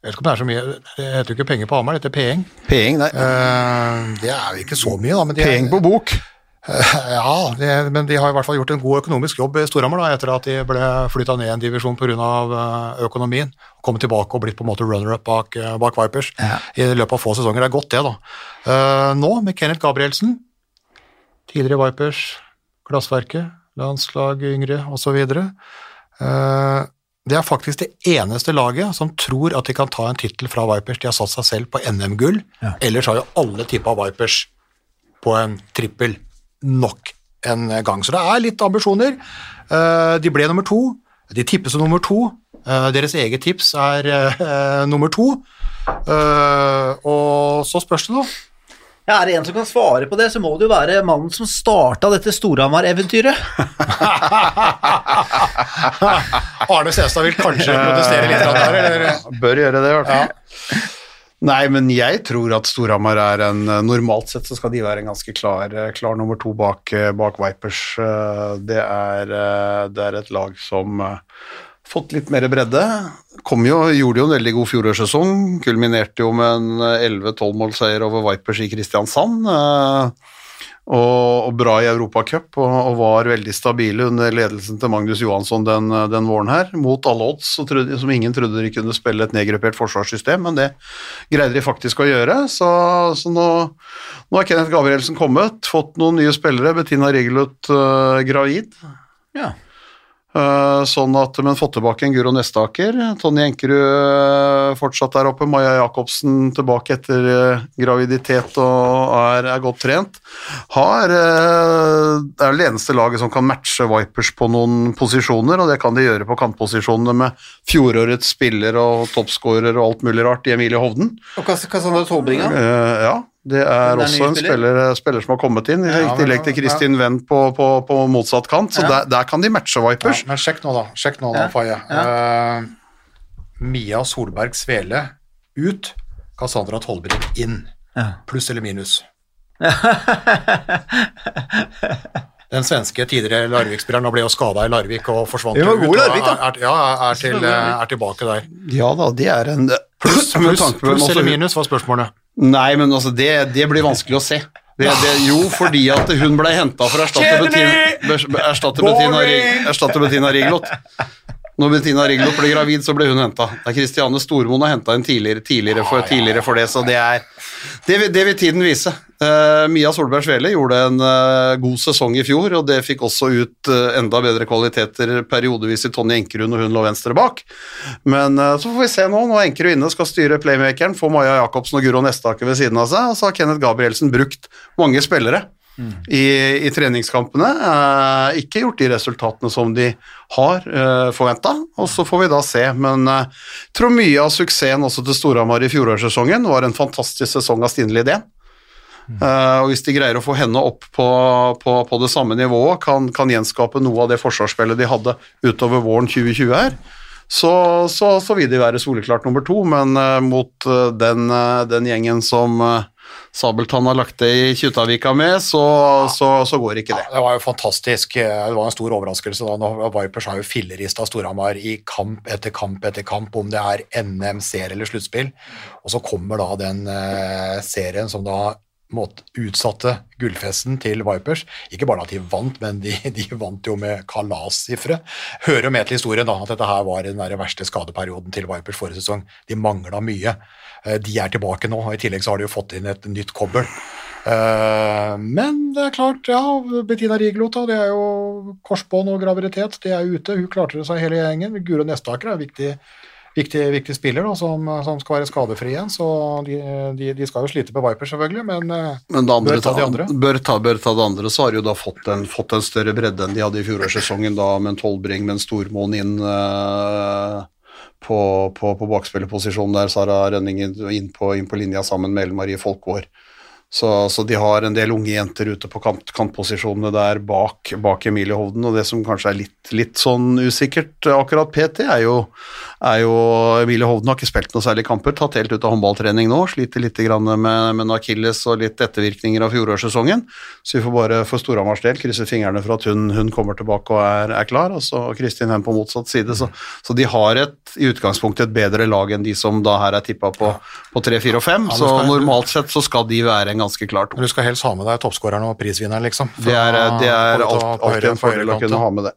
jeg vet ikke om det er så mye Det heter jo ikke penger på Hamar, det heter Peeng. Peeng, nei. Eh, det er jo ikke så mye, da. Men de, Peing på bok. Ja, de, men de har i hvert fall gjort en god økonomisk jobb i Storhamar da, etter at de ble flytta ned en divisjon pga. økonomien. Kommet tilbake og blitt på en måte runner-up bak, eh, bak Vipers Ja. i løpet av få sesonger. Det er godt, det, da. Eh, nå med Kenneth Gabrielsen, tidligere Vipers, Glassverket, landslag yngre osv. Uh, det er faktisk det eneste laget som tror at de kan ta en tittel fra Vipers. De har satt seg selv på NM-gull. Ja. Ellers har jo alle tippa Vipers på en trippel nok en gang. Så det er litt ambisjoner. Eh, de ble nummer to. De tippes som nummer to. Eh, deres eget tips er eh, nummer to. Eh, og så spørs det, da. Ja, Er det en som kan svare på det, så må det jo være mannen som starta dette Storhamar-eventyret. Arne Senstad vil kanskje protestere litt der, eller? Bør gjøre det, i hvert fall. Nei, men jeg tror at Storhamar er en Normalt sett så skal de være en ganske klar, klar nummer to bak, bak Vipers. Eh, Det er, eh, det er et lag som fått litt mer bredde. Jo, gjorde jo en veldig god fjorårssesong. Kulminerte jo med en 11-12-målseier over Vipers i Kristiansand. eh, og, og bra i Europacup, og, og var veldig stabile under ledelsen til Magnus Johansson den, den våren her, mot alle odds, trodde, som ingen trodde de kunne spille et nedgruppert forsvarssystem, men det greide de faktisk å gjøre. Så, så nå, nå er Kenneth Gabrielsen kommet, fått noen nye spillere, Bettina Rigelut uh, gravid, Ja. Eh, sånn at, men fått tilbake en Guro Nestaker. Tonje Enkerud eh, fortsatt der oppe. Maja Jacobsen tilbake etter eh, graviditet og er, er godt trent. Har, det er det eneste laget som kan matche Vipers på noen posisjoner, og det kan de gjøre på kantposisjonene med fjorårets spiller og toppskårer og alt mulig rart i Emilie Hovden. Og Cass- Cassandra Tolbringa. Ja, det er, Det er også en spiller. spiller, spiller som har kommet inn, i Ja, tillegg til ja, Kristin Wendt på, på, på motsatt kant, så Ja. der, der kan de matche Vipers. Ja, men sjekk nå, da. Sjekk nå, da, Ja, Faye. Uh, Mia Solberg Svele ut. Cassandra Tollbring inn. Ja. Pluss eller minus? Den svenske tidligere Larvik-spilleren ble jo skada i Larvik og forsvant jo i ut, og Larvik. Er, ja, er, til, er tilbake der. Ja da, det er en Pluss på- pluss eller minus var spørsmålet. Nei, men altså, det, det blir vanskelig å se. Det, det, jo, fordi at hun ble henta for å erstatte Bettina, erstatte Bettina, erstatte Bettina Riglot. Når Bettina Riglot ble gravid, så ble hun henta. Det er Kristiane Stormoen har henta en tidligere, tidligere, for, tidligere for det, så det er Det, det vil tiden vise. Eh, Mia Solberg Svele gjorde en uh, god sesong i fjor, og det fikk også ut uh, enda bedre kvaliteter periodevis i Tonje Enkerud når hun lå venstre bak. Men eh, så får vi se nå. når er Enkerud inne, skal styre playmakeren, får Maja Jacobsen og Guro Nestaker ved siden av seg, og så har Kenneth Gabrielsen brukt mange spillere. I, i treningskampene. Eh, ikke gjort de resultatene som de har eh, forventa, og så får vi da se. Men jeg tror mye av suksessen også til Storhamar i fjorårssesongen var en fantastisk sesong av Stine Lidén. Eh, og hvis de greier å få henne opp på, på, på det samme nivået, kan, kan gjenskape noe av det forsvarsspillet de hadde utover våren 2020 her, så, så, så vil de være soleklart nummer to, men uh, mot uh, den, den gjengen som, Sabeltann har lagt det i Kjuttaviga med, så, så, så går ikke det. Det var jo fantastisk. Det var en stor overraskelse da. Nå Vipers har jo fillerista Storhamar i kamp etter kamp etter kamp, om det er NM, serie eller sluttspill. Og så kommer da den serien som da måtte utsatte gullfesten til Vipers. Ikke bare at de vant, men de, de vant jo med kalassifre. Hører jo med til historien da, at dette her var den verste skadeperioden til Vipers forrige sesong. De mangla mye. Eh, De er tilbake nå, og i tillegg så har de jo fått inn et nytt kobbel. Eh, Men det er klart, ja, Bettina Rigelota, det er jo korsbånd og graviditet, det er ute. Hun klarte det seg hele gjengen. Guro Nestaker er viktig, viktig, viktig spiller da, som, som skal være skadefri igjen, så de, de, de skal jo slite på Vipers selvfølgelig, men eh, Men Bør ta de andre. Bør ta, bør ta det andre, så har de jo da fått en, fått en større bredde enn de hadde i fjorårssesongen, da med en tolvbring med en Stormoen inn Uh, på, på, på bakspillerposisjonen der, Sara Rønning inn, på, inn på linja sammen med Ellen Marie Folkvår. Så, så de har en del unge jenter ute på kant, kantposisjonene der bak, bak Emilie Hovden, og det som kanskje er litt, litt sånn usikkert akkurat PT, er jo, er jo Emilie Hovden har ikke spilt noe særlig kamper, tatt helt ut av håndballtrening nå, sliter litt grann med, med Akilles og litt ettervirkninger av fjorårssesongen, så vi får bare for Storhamars del krysse fingrene for at hun, hun kommer tilbake og er, er klar, og så Kristin hen på motsatt side, så, så de har et, i utgangspunktet et bedre lag enn de som da her er tippet på, på 3, 4 og 5, Ja, så skal- normalt sett så skal de være en ganske klar to. du skal helst ha med deg toppskåreren og prisvinneren, liksom. Det er, det er alt, alltid en fordel å kunne ha med det.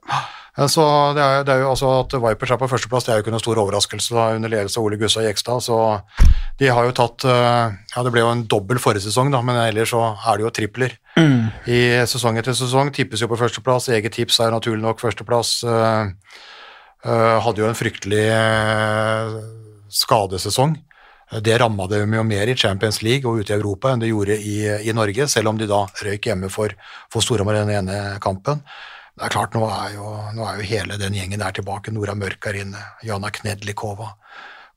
Så det er, det er jo altså At Vipers er på førsteplass, det er jo ikke noen stor overraskelse da, under ledelse av Ole Gussa Jekstad. Så de har jo tatt eh, Ja, det ble jo en dobbel forrige sesong, da, men ellers så er det jo tripler. I sesong etter sesong tippes jo på førsteplass. Eget tips er naturlig nok førsteplass. eh, eh, hadde jo en fryktelig skadesesong. Det ramma dem jo mer i Champions League og ute i Europa enn det gjorde i, i Norge, selv om de da røyk hjemme for, for Storhamar i den ene kampen. Det er klart, nå er, jo, nå er jo hele den gjengen der tilbake. Nora Mørk er inne, Jana Knedlikova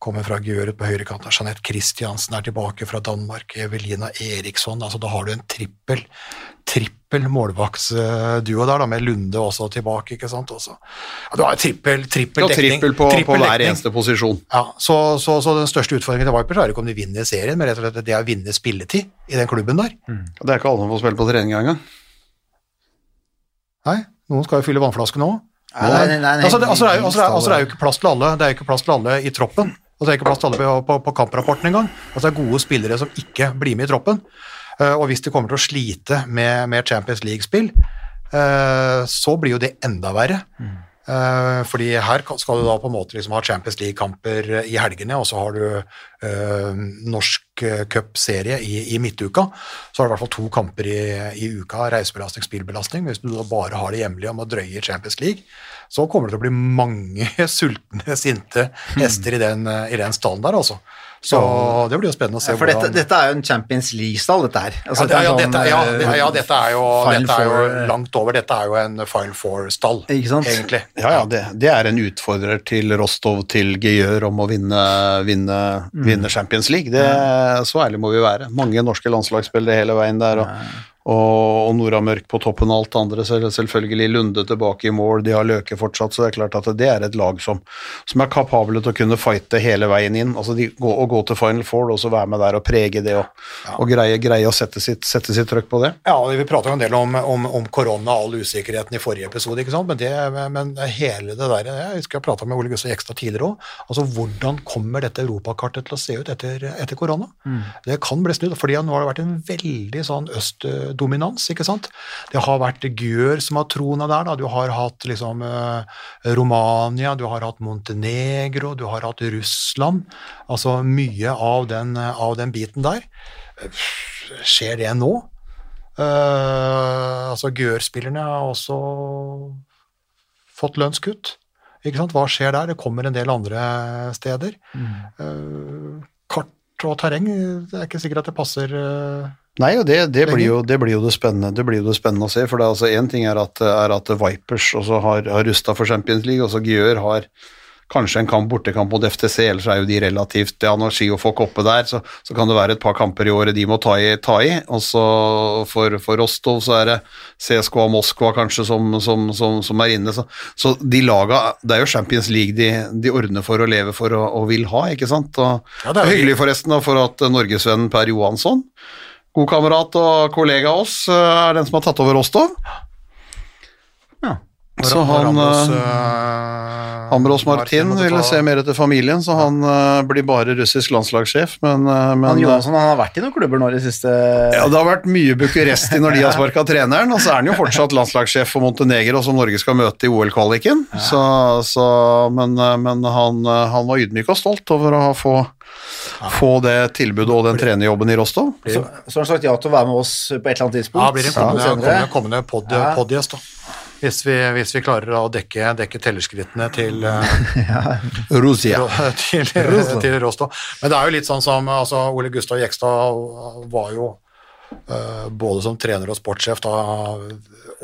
kommer fra Gjøret på høyrekant. Jeanette Christiansen er tilbake fra Danmark. Evelina Eriksson. altså Da har du en trippel trippel målvaktsduo der, da, med Lunde også tilbake. ikke sant? Også. Ja, du har trippel, trippel dekning. dekning. trippel på, på hver dekning. eneste posisjon. Ja, så, så, så den største utfordringen til Vipers er ikke om de vinner serien, men rett og slett det er å vinne spilletid i den klubben der. Det er ikke alle som får spille på trening engang. Nei, noen skal jo fylle vannflaskene òg. Altså, det, altså, er jo- altså, altså, det er jo ikke plass til alle Det er jo ikke plass til alle i troppen. Altså, det er ikke plass til alle på, på, på kamprapporten engang. Altså, det er gode spillere som ikke blir med i troppen. Uh, og hvis de kommer til å slite med, med Champions League-spill, uh, så blir jo det enda verre. Eh, fordi her skal du da på en måte liksom ha Champions League-kamper i helgene, og så har du eh, norsk cupserie i, i midtuka. Så har du i hvert fall to kamper i, i uka, reisebelastning, spillbelastning. Hvis du da bare har det hjemlige om å drøye i Champions League, så kommer det til å bli mange sultne, sinte hester i den, i den stallen der, altså. Så det blir jo spennende å se Ja, for dette, hvordan dette er jo en Champions League-stall, dette her. Altså, ja, det, ja, sånn, dette, ja, det, eh, ja, dette er jo, dette er jo Four, eh, langt over. Dette er jo en Final Four-stall, egentlig. Ja, ja, det, det er en utfordrer til Rostov, til Geir om å vinne, vinne, Mm. vinne Champions League. Det, så ærlig må vi være. Mange norske landslagsspillere hele veien der, og, og, og Nora Mørk på toppen av alt andre. Selvfølgelig Lunde tilbake i mål, de har Løke fortsatt, så det er klart at det er et lag som, som er kapable til å kunne fighte hele veien inn. altså de, gå, Å gå til Final Four og så være med der og prege det, og, og greie, greie å sette sitt, sette sitt trøkk på det. Ja, vi pratet en del om, om, om korona og all usikkerheten i forrige episode, ikke sant? Men, det, men hele det der Jeg husker jeg prata med Ole Gustav Jekstad tidligere òg. Altså, hvordan kommer dette europakartet til å se ut etter, etter korona? Det kan bli snudd, fordi nå har det vært en veldig sånn østdominans, ikke sant? Det har vært Gjør som har trona der, da. Du har hatt liksom eh, Romania, du har hatt Montenegro, du har hatt Russland. Altså mye av den, av den biten der. Skjer det nå? Uh, altså Gjør-spillerne har også fått lønnskutt. Ikke sant? Hva skjer der? Det kommer en del andre steder. Mm. kart og terreng, det er ikke sikkert at det passer eh, Nei, og det, det, blir jo, det blir jo det blir jo det spennende å se. For det er altså én ting er at, er at Vipers også har, har rusta for Champions League, og så Gjør har kanskje en kamp bortekamp mot FTC, ellers er jo de relativt Ja, når Ski og folk oppe der, så, så kan det være et par kamper i året de må ta i. Ta i. Og så for, for Rostov så er det CSKA Moskva kanskje som, som, som, som er inne. Så, så de laga Det er jo Champions League de, de ordner for å leve for og, og vil ha, ikke sant? Og, Ja, det er hyggelig forresten da, for at norgesvennen Per Johansson God kamerat og kollega av oss eh, er den som har tatt over Rostov. Ja. Så han, Ramos, eh, eh, Ambros Martin Martin ville ta- se mer etter familien, så han uh, blir bare russisk landslagssjef. Men, uh, men Han Johansson han har vært i noen klubber nå i det siste. ja, det har vært mye Bucuresti når de har sparka treneren, og så er han jo fortsatt landslagssjef for Montenegro, som Norge skal møte i OL-kvaliken. Så, så, men eh, men han, eh, han var ydmyk og stolt over å ha få, få det tilbudet og den trenerjobben i Rostov. Så, så har han sagt ja til å være med oss på et eller annet tidspunkt. Ja, blir det en kommende, ja, kommende, kommende pod, Ja. podgjest, da. Hvis vi, hvis vi klarer å dekke, dekke tellerskrittene til, eh, Rusia. til, til Rostov. Men det er jo litt sånn som altså, Ole Gustav Jekstad var jo Uh, både som trener og sportssjef da,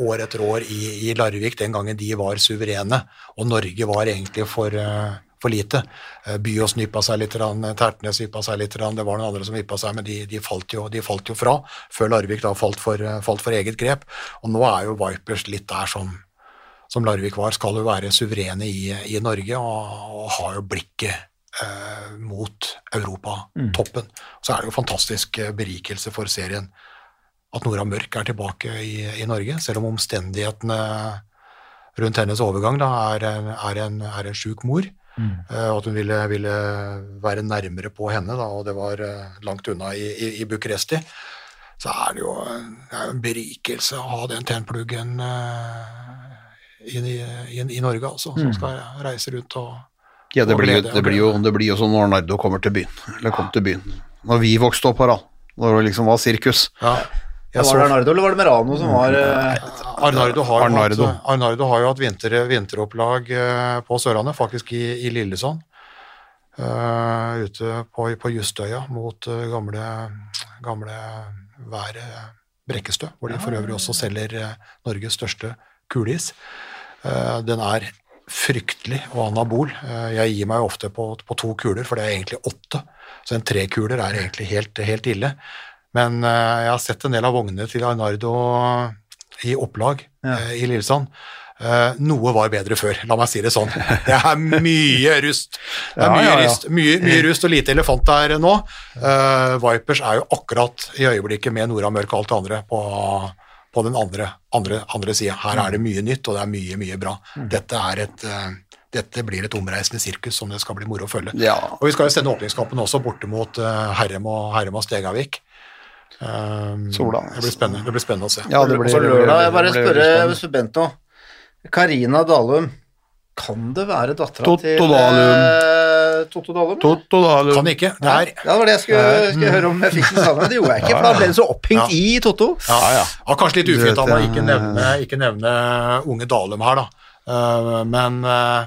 år etter år i, i Larvik, den gangen de var suverene, og Norge var egentlig for, eh, for lite. Eh, Byås nypa seg litt, Tertnes nypa seg litt, det var noen andre som vippa seg, men de, de, falt jo, de falt jo fra, før Larvik da falt for, eh, falt for eget grep. Og nå er jo Vipers litt der som som Larvik var, skal jo være suverene i, i Norge og, og har jo blikket eh, mot Europa-toppen. Så er det jo fantastisk eh, berikelse for serien at Nora Mørk er tilbake i, i Norge, selv om omstendighetene rundt hennes overgang da, er, er, en, er en sjuk mor. Eh, Og at hun ville, ville være nærmere på henne, da, og det var eh, langt unna i, i, i Bucuresti. Så er det jo en, det er en berikelse å ha den tennpluggen eh, i, i, i Norge, altså, som skal reise rundt og Ja, det blir, det, blir jo, det blir jo som når Nardo kommer til byen. Eller kom til byen. Når vi vokste opp, her, da. Når det liksom var sirkus. ja, jeg Var det Arnardo, eller var det Merano som var uh... Arnardo har, Arnardo. Hatt, Arnardo har jo hatt vinter, vinteropplag uh, på Sørlandet, faktisk i, i Lillesand. Uh, ute på, på Justøya mot eh, gamle, gamle været Brekkestø, hvor de for øvrig også selger eh, Norges største kuleis. Eh, den er fryktelig og anabol. Eh, jeg gir meg ofte på, på to kuler, for det er egentlig åtte. Så en trekuler er egentlig helt, helt ille. Men eh, jeg har sett en del av vognene til Arnardo i opplag eh, i Lillesand. Eh, noe var bedre før, la meg si det sånn. Det er mye rust. Det er mye, ja, ja. Rust, mye, mye rust og lite elefant der nå. Uh, Vipers er jo akkurat i øyeblikket med Nora Mørk og alt det andre på, på den andre, andre, andre sida. Her er det mye nytt, og det er mye, mye bra. Dette, er et, uh, dette blir et omreisende sirkus som det skal bli moro å følge. Ja. Og vi skal jo sende åpningskampen også borte mot Herrem og, Herrem og Stegavik. Um, Sola. Det blir spennende, det blir spennende å se. Ja, det blir, Så lørdag, jeg bare spørre Bent nå. Karina Dalum, kan det være dattera til eh, Totto Dalum? Totto Dalum. Kan ikke. Det er Ja, det var det jeg skulle, skulle høre om jeg fikk den samme. Det gjorde jeg ikke, for da ble det så opphengt i Totto. ja, ja. kanskje litt ufint av meg ikke nevne, ikke nevne unge Dalum her, da. Uh, men uh,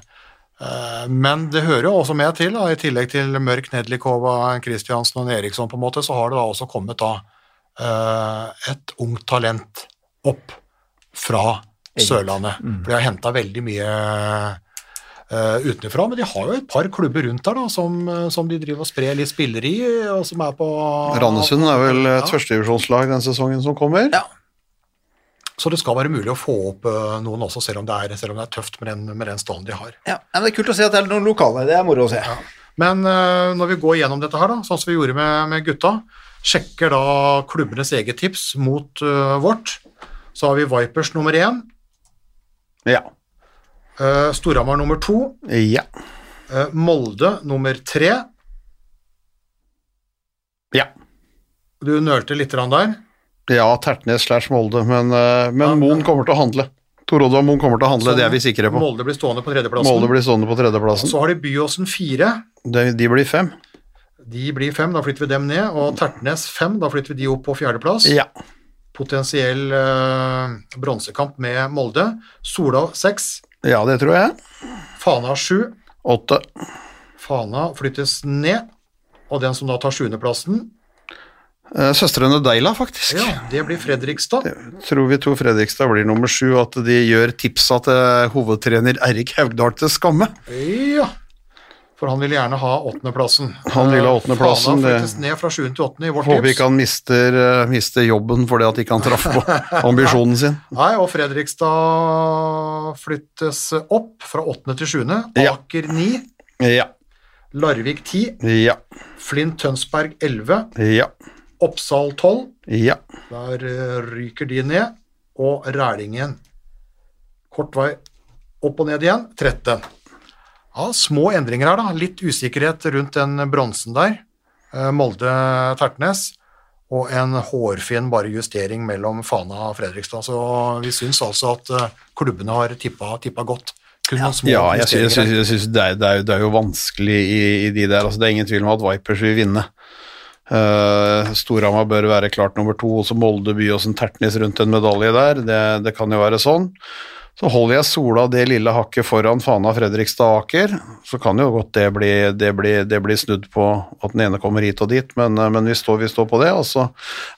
men det hører jo også med til, da, i tillegg til Mørk, Nedlikova, Kristiansen og Eriksson, på en måte, så har det da også kommet da uh, et ungt talent opp fra Sørlandet. For de har henta veldig mye uh, utenfra, men de har jo et par klubber rundt der da, som, som de driver og sprer litt spillere i, og som er på Randesund er vel et Ja. førstedivisjonslag den sesongen som kommer. Ja. Så det skal være mulig å få opp uh, noen også, selv om det er, selv om det er tøft med den, med den stallen de har. Ja, men Det er kult å se at det er noen lokale. Det er moro å se. Men uh, når vi går gjennom dette her, da, sånn som vi gjorde med, med gutta, sjekker da klubbenes eget tips mot uh, vårt, så har vi Vipers nummer én, Ja. uh, Storhamar nummer to, Ja. uh, Molde nummer tre. ja. Du nølte litt der. Ja, Tertnes slash Molde, men, eh, men Moen kommer til å handle. Torodva Moen kommer til å handle, det er vi sikre på. Molde blir stående på tredjeplassen. Molde blir stående på tredjeplassen. Så har de Byåsen fire. De, de blir fem. De blir fem, da flytter vi dem ned. Og Tertnes fem, da flytter vi de opp på fjerdeplass. Ja. Potensiell eh, bronsekamp med Molde. Sola seks. ja, det tror jeg. Fana sju. Åtte. Fana flyttes ned. Og den som da tar sjuendeplassen, Søstrene Deila, faktisk. ja, det blir Fredrikstad. Tror vi to Fredrikstad blir nummer sju, at de gjør tipsa til hovedtrener Erik Haugdal til skamme. Ja. For han vil gjerne ha åttendeplassen. Han vil ha Eh, åttendeplassen, ned fra sjuende til åttende i vårt Håper tips. ikke han mister, eh, mister jobben fordi at ikke han traff på ambisjonen sin. Nei, og Fredrikstad flyttes opp fra åttende til sjuende. Aker ni. Ja. Larvik ti. Ja. Flint Tønsberg elleve. Ja. Oppsal 12, Ja. der eh, ryker de ned. Og Rælingen, kort vei opp og ned igjen, 13. Ja, små endringer her, da. Litt usikkerhet rundt den bronsen der. Eh, Molde-Tertnes. Og en hårfin bare justering mellom Fana og Fredrikstad. Så vi syns altså at eh, klubbene har tippa, tippa godt. Kun noen små Ja, jeg syns, jeg syns, jeg syns det, er, det, er, jo- det er jo vanskelig i, i de der. Altså, det er ingen tvil om at Vipers vil vinne. Uh, Storhamar bør være klart nummer to, også Molde, Byåsen, Tertnes rundt en medalje der. Det, det kan jo være sånn. Så holder jeg Sola det lille hakket foran Fana, Fredrikstad og Aker. Så kan jo godt det bli, det bli, det bli snudd på at den ene kommer hit og dit, men, eh, men vi, står, vi står på det. Og så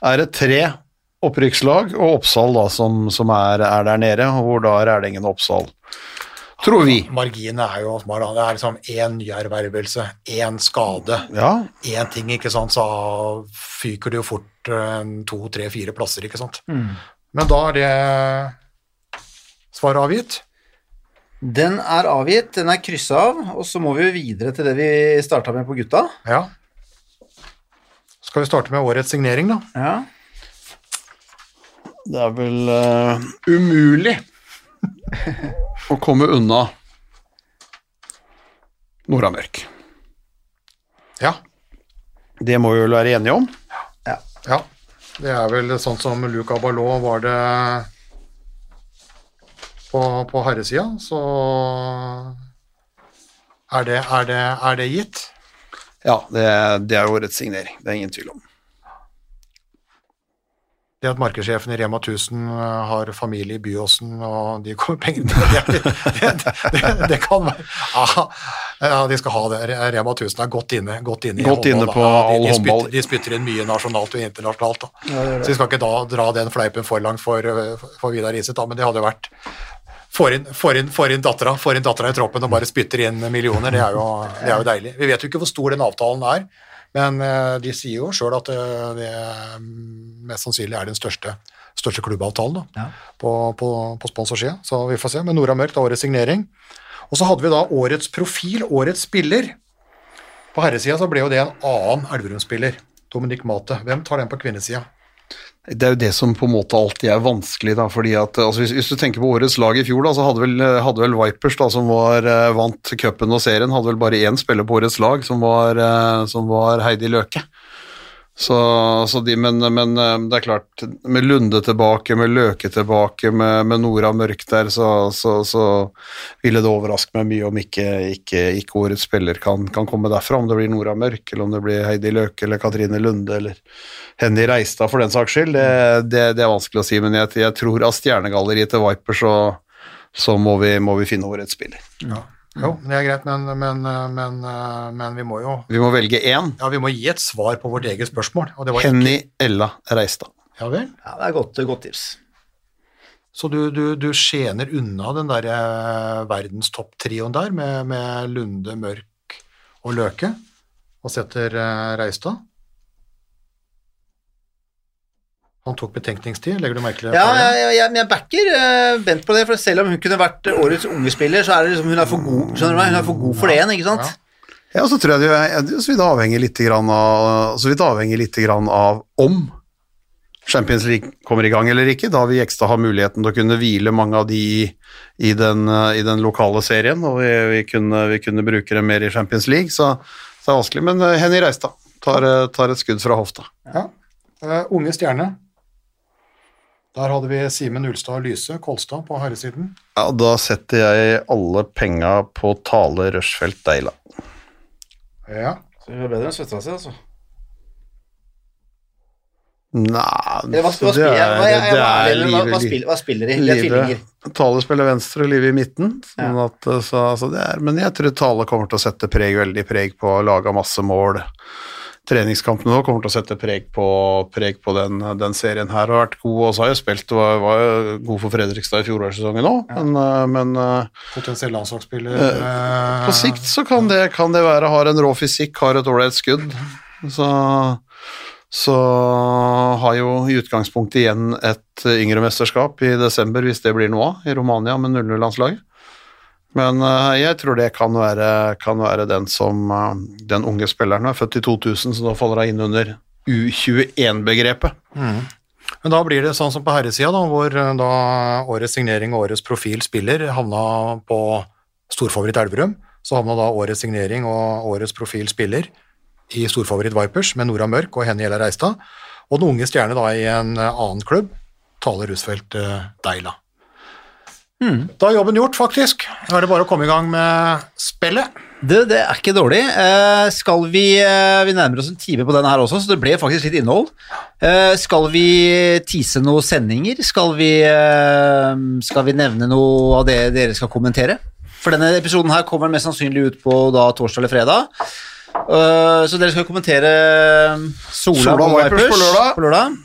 er det tre opprykkslag og Oppsal da, som, som er, er der nede, hvor da Rælingen og Oppsal Tror vi. Marginene er jo. Det er liksom én nyervervelse, én skade, Ja, én ting, ikke sant, så fyker det jo fort eh, to, tre, fire plasser, ikke sant. Men da er det svaret avgitt. Den er avgitt, den er kryssa av, og så må vi jo videre til det vi starta med på gutta. Ja. Skal vi starte med årets signering, da? Ja. det er vel uh, umulig å komme unna Nora-Mørk. Ja. Det må vi vel være enige om. ja. Det er vel sånn som Luca Ballot var det på, på herresida, så er det, er, det, er det gitt? Ja, det, det er årets signering. Det er ingen tvil om. Det at markedssjefen i Rema 1000 har familie i Byåsen og de kommer penger det, det, det, det kan være ja, ja, de skal ha det. Rema 1000 er godt inne, godt inne i Godt inne på da. all de, de, spytter, de spytter inn mye nasjonalt og internasjonalt. Da. Så vi skal ikke da dra den fleipen for langt for, for Vidar Iset, men det hadde jo vært Får inn, får, inn, får inn dattera i troppen og bare spytter inn millioner, det er, jo, det er jo deilig. Vi vet jo ikke hvor stor den avtalen er, men eh, de sier jo sjøl at eh, det mest sannsynlig er den største, største klubbavtalen da, Ja. på, på, på sponsorsida. Så vi får se. Men Nora Mørk, da årets signering. Og så hadde vi da årets profil, årets spiller. På herresida så ble jo det en annen Elverum-spiller, Dominic Mate. Hvem tar den på kvinnesida? Det er jo det som på en måte alltid er vanskelig, da, fordi at altså hvis, hvis du tenker på årets lag i fjor, da, så hadde vel, hadde vel Vipers, da, som var, eh, vant cupen og serien, hadde vel bare én spiller på årets lag, som var, eh, som var Heidi Løke. Så, så de, men, men eh, det er klart, med Lunde tilbake, med Løke tilbake, med, med Nora Mørk der, så, så, så ville det overraske meg mye om ikke, ikke, ikke årets spiller kan, kan komme derfra, om det blir Nora Mørk, eller om det blir Heidi Løke, eller Katrine Lunde, eller Henny Reistad for den saks skyld. Det, det, det er vanskelig å si, men jeg, jeg tror av stjernegalleriet til Viper så, så må, vi, må vi finne årets spiller. Ja. Jo, det er greit, men, men, men, men vi må jo Vi må velge én. ja, vi må gi et svar på vårt eget spørsmål. Og det var Henny Ella Reistad. Ja vel? ja, det er godt, godt tips. Så du, du, du skjener unna den der eh, verdenstopptrioen der med, med Lunde, Mørk og Løke, og setter eh, Reistad? Han tok betenkningstid, legger du merke til det? Ja, jeg, jeg, jeg backer uh, Bent på det, for selv om hun kunne vært årets unge spiller, så er det liksom hun er for god, skjønner du meg? Hun er for god for det igjen, ikke sant? Ja. Ja, så tror jeg det, så vidt avhenger litt grann av, så vidt avhenger litt grann av om Champions League kommer i gang eller ikke. Da vil Jekstad ha muligheten til å kunne hvile mange av de i, den, eh, i den lokale serien, og vi, vi, kunne, vi kunne bruke dem mer i Champions League, så, så det er vanskelig. Men eh, Henny Reistad tar, tar et skudd fra hofta. Ja. uh, unge stjerne. Der hadde vi Simen Ulstad Lyse Kolstad på herresiden. Ja, da setter jeg alle penga på Tale Røsfeldt Deila. Ja. Så hun er bedre enn søstera si, altså. Nei, hva, hva, det spiller, er- hva, jeg, jeg, det er ærlig, hva, hva, spiller, hva spiller de? De er tvillinger. Live, Tale spiller venstre og Live i midten. Sånn at, så, altså, det er, men jeg tror Tale kommer til å sette preg, veldig preg på å lage masse mål. Treningskampene nå kommer til å sette preg på, preg på den, den serien her. Har vært god, og så har jeg spilt var, var jo god for Fredrikstad i fjorårssesongen òg, men, eh, men eh, Potensiell landslagsspiller. eh, på sikt så kan det, kan det være har en rå fysikk, har et ålreit skudd. Så, så har jo i utgangspunktet igjen et yngre mesterskap i desember, hvis det blir noe av, i Romania med 0-0-landslaget. Men eh, jeg tror det kan være, kan være den som eh, den unge spilleren er født i 2000, så da faller hun inn under U21-begrepet. Men da blir det sånn som på herresida, da, hvor eh, da årets signering og årets profil spiller havna på storfavoritt Elverum. Så havna da årets signering og årets profil spiller i storfavoritt Vipers med Nora Mørk og Henny Gjella Reistad. Og den unge stjerne da i en annen klubb, Tale Rusfeldt eh, Deila. Da er jobben gjort, faktisk. Nå er det bare å komme i gang med spillet. Det, det er ikke dårlig. Eh, skal vi eh, Vi nærmer oss en time på den her også, så det ble faktisk litt innhold. Eh, skal vi tease noen sendinger? Skal vi, eh, skal vi nevne noe av det dere skal kommentere? For denne episoden her kommer mest sannsynlig ut på da torsdag eller fredag. Eh, så dere skal kommentere Sola, Sola og Vipers på lørdag. på lørdag.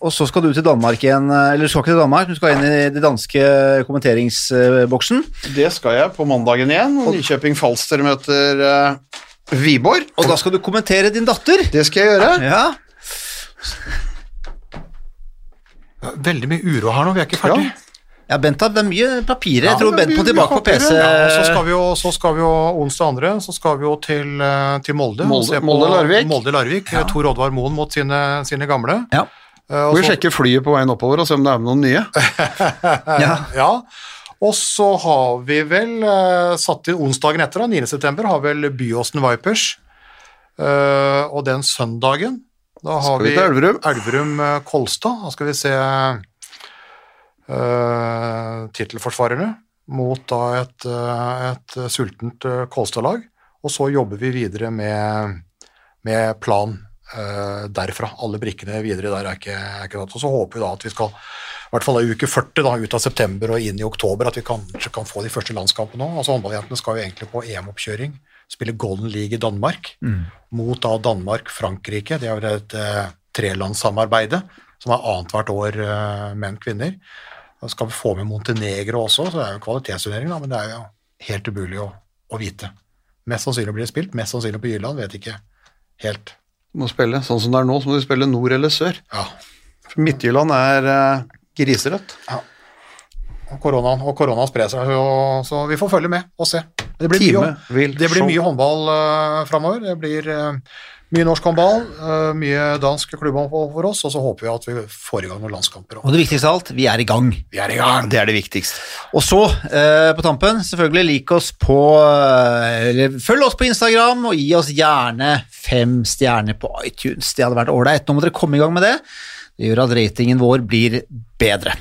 Og så skal du til Danmark igjen, eh, eller du skal ikke til Danmark, du skal inn i den danske kommenteringsboksen. Det skal jeg på mandagen igjen. Nykjøping Falster møter uh, Viborg. Og da skal du kommentere din datter. Det skal jeg gjøre. Ja. Veldig mye uro her nå, vi er ikke ferdig. Ja, Bent, det er mye papirer. Ja, Jeg tror det er Bent må tilbake på PC. Ja, så skal vi jo, så skal vi jo onsdag andre, så skal vi jo til, eh, til Molde. Molde- se på Molde-Larvik. Molde-Larvik. Tor Oddvar Moen mot sine, sine gamle. Ja. Uh, og Vi sjekker flyet på veien oppover og se om det er med noen nye. Ja. Ja. Og så har vi vel uh, satt inn onsdagen etter, da, 9. september, har vel Byåsen Vipers. Uh, og den søndagen, da har Skal vi vi til Elverum? Elverum Kolstad. Da skal vi se uh, tittelforsvarerne mot da et, eh, et sultent uh, Kolstad-lag. Og så jobber vi videre med, med plan uh, derfra. Alle brikkene videre der er ikke, er ikke. Og så håper vi da at vi skal, i hvert fall i uke 40 da, ut av september og inn i oktober, at vi kanskje kan få de første landskampene nå. Altså Håndballjentene skal jo egentlig på EM-oppkjøring, spille Golden League i Danmark, mot da Danmark, Frankrike. Det er jo et uh, trelandssamarbeide som er annethvert år uh, menn-kvinner. Da skal vi få med Montenegro også, så det er jo kvalitetsturnering, men det er jo helt umulig å, å vite. Mest sannsynlig blir det spilt, mest sannsynlig på Jylland, vet ikke helt. Du må spille sånn som det er nå, så må du spille nord eller sør. Ja, For Midtjylland er eh, griserødt. og koronaen, og koronaen sprer seg, så, så vi får følge med og se. Det blir Time mye, det blir mye håndball uh, framover. Det blir eh, mye norsk håndball, eh, mye dansk klubbhåndball for oss, og så håper vi at vi får i gang noen landskamper. Og det viktigste av alt, vi er i gang. Vi er i gang! Det er det viktigste. Og så, eh, på tampen, selvfølgelig lik oss på eh, eller Følg oss på Instagram, og gi oss gjerne fem stjerner på iTunes. Det hadde vært ålreit. Nå må dere komme i gang med det. Det gjør at ratingen vår blir bedre.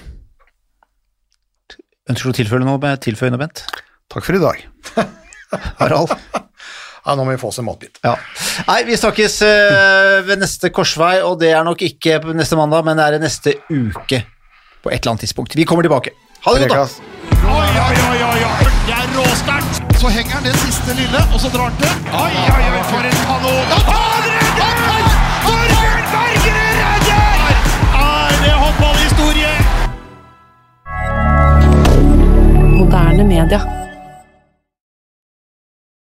Ønsker du å tilføye noe, tilføye noe Bent? Takk for i dag. Harald? Ja, nå må vi få oss en matbit. Ja. Nei, vi snakkes uh, ved neste korsvei, og det er nok ikke neste mandag, men det er neste uke på et eller annet tidspunkt. Vi kommer tilbake. Ha det godt, da! Oi, oi, oi, oi, oi. Det er råsterkt. Så henger han det siste lille, og så drar han til. Oi, oi, oi, for en kanon. Han redder! Torbjørn Bergerud redder! Er det håndballhistorie? Moderne media.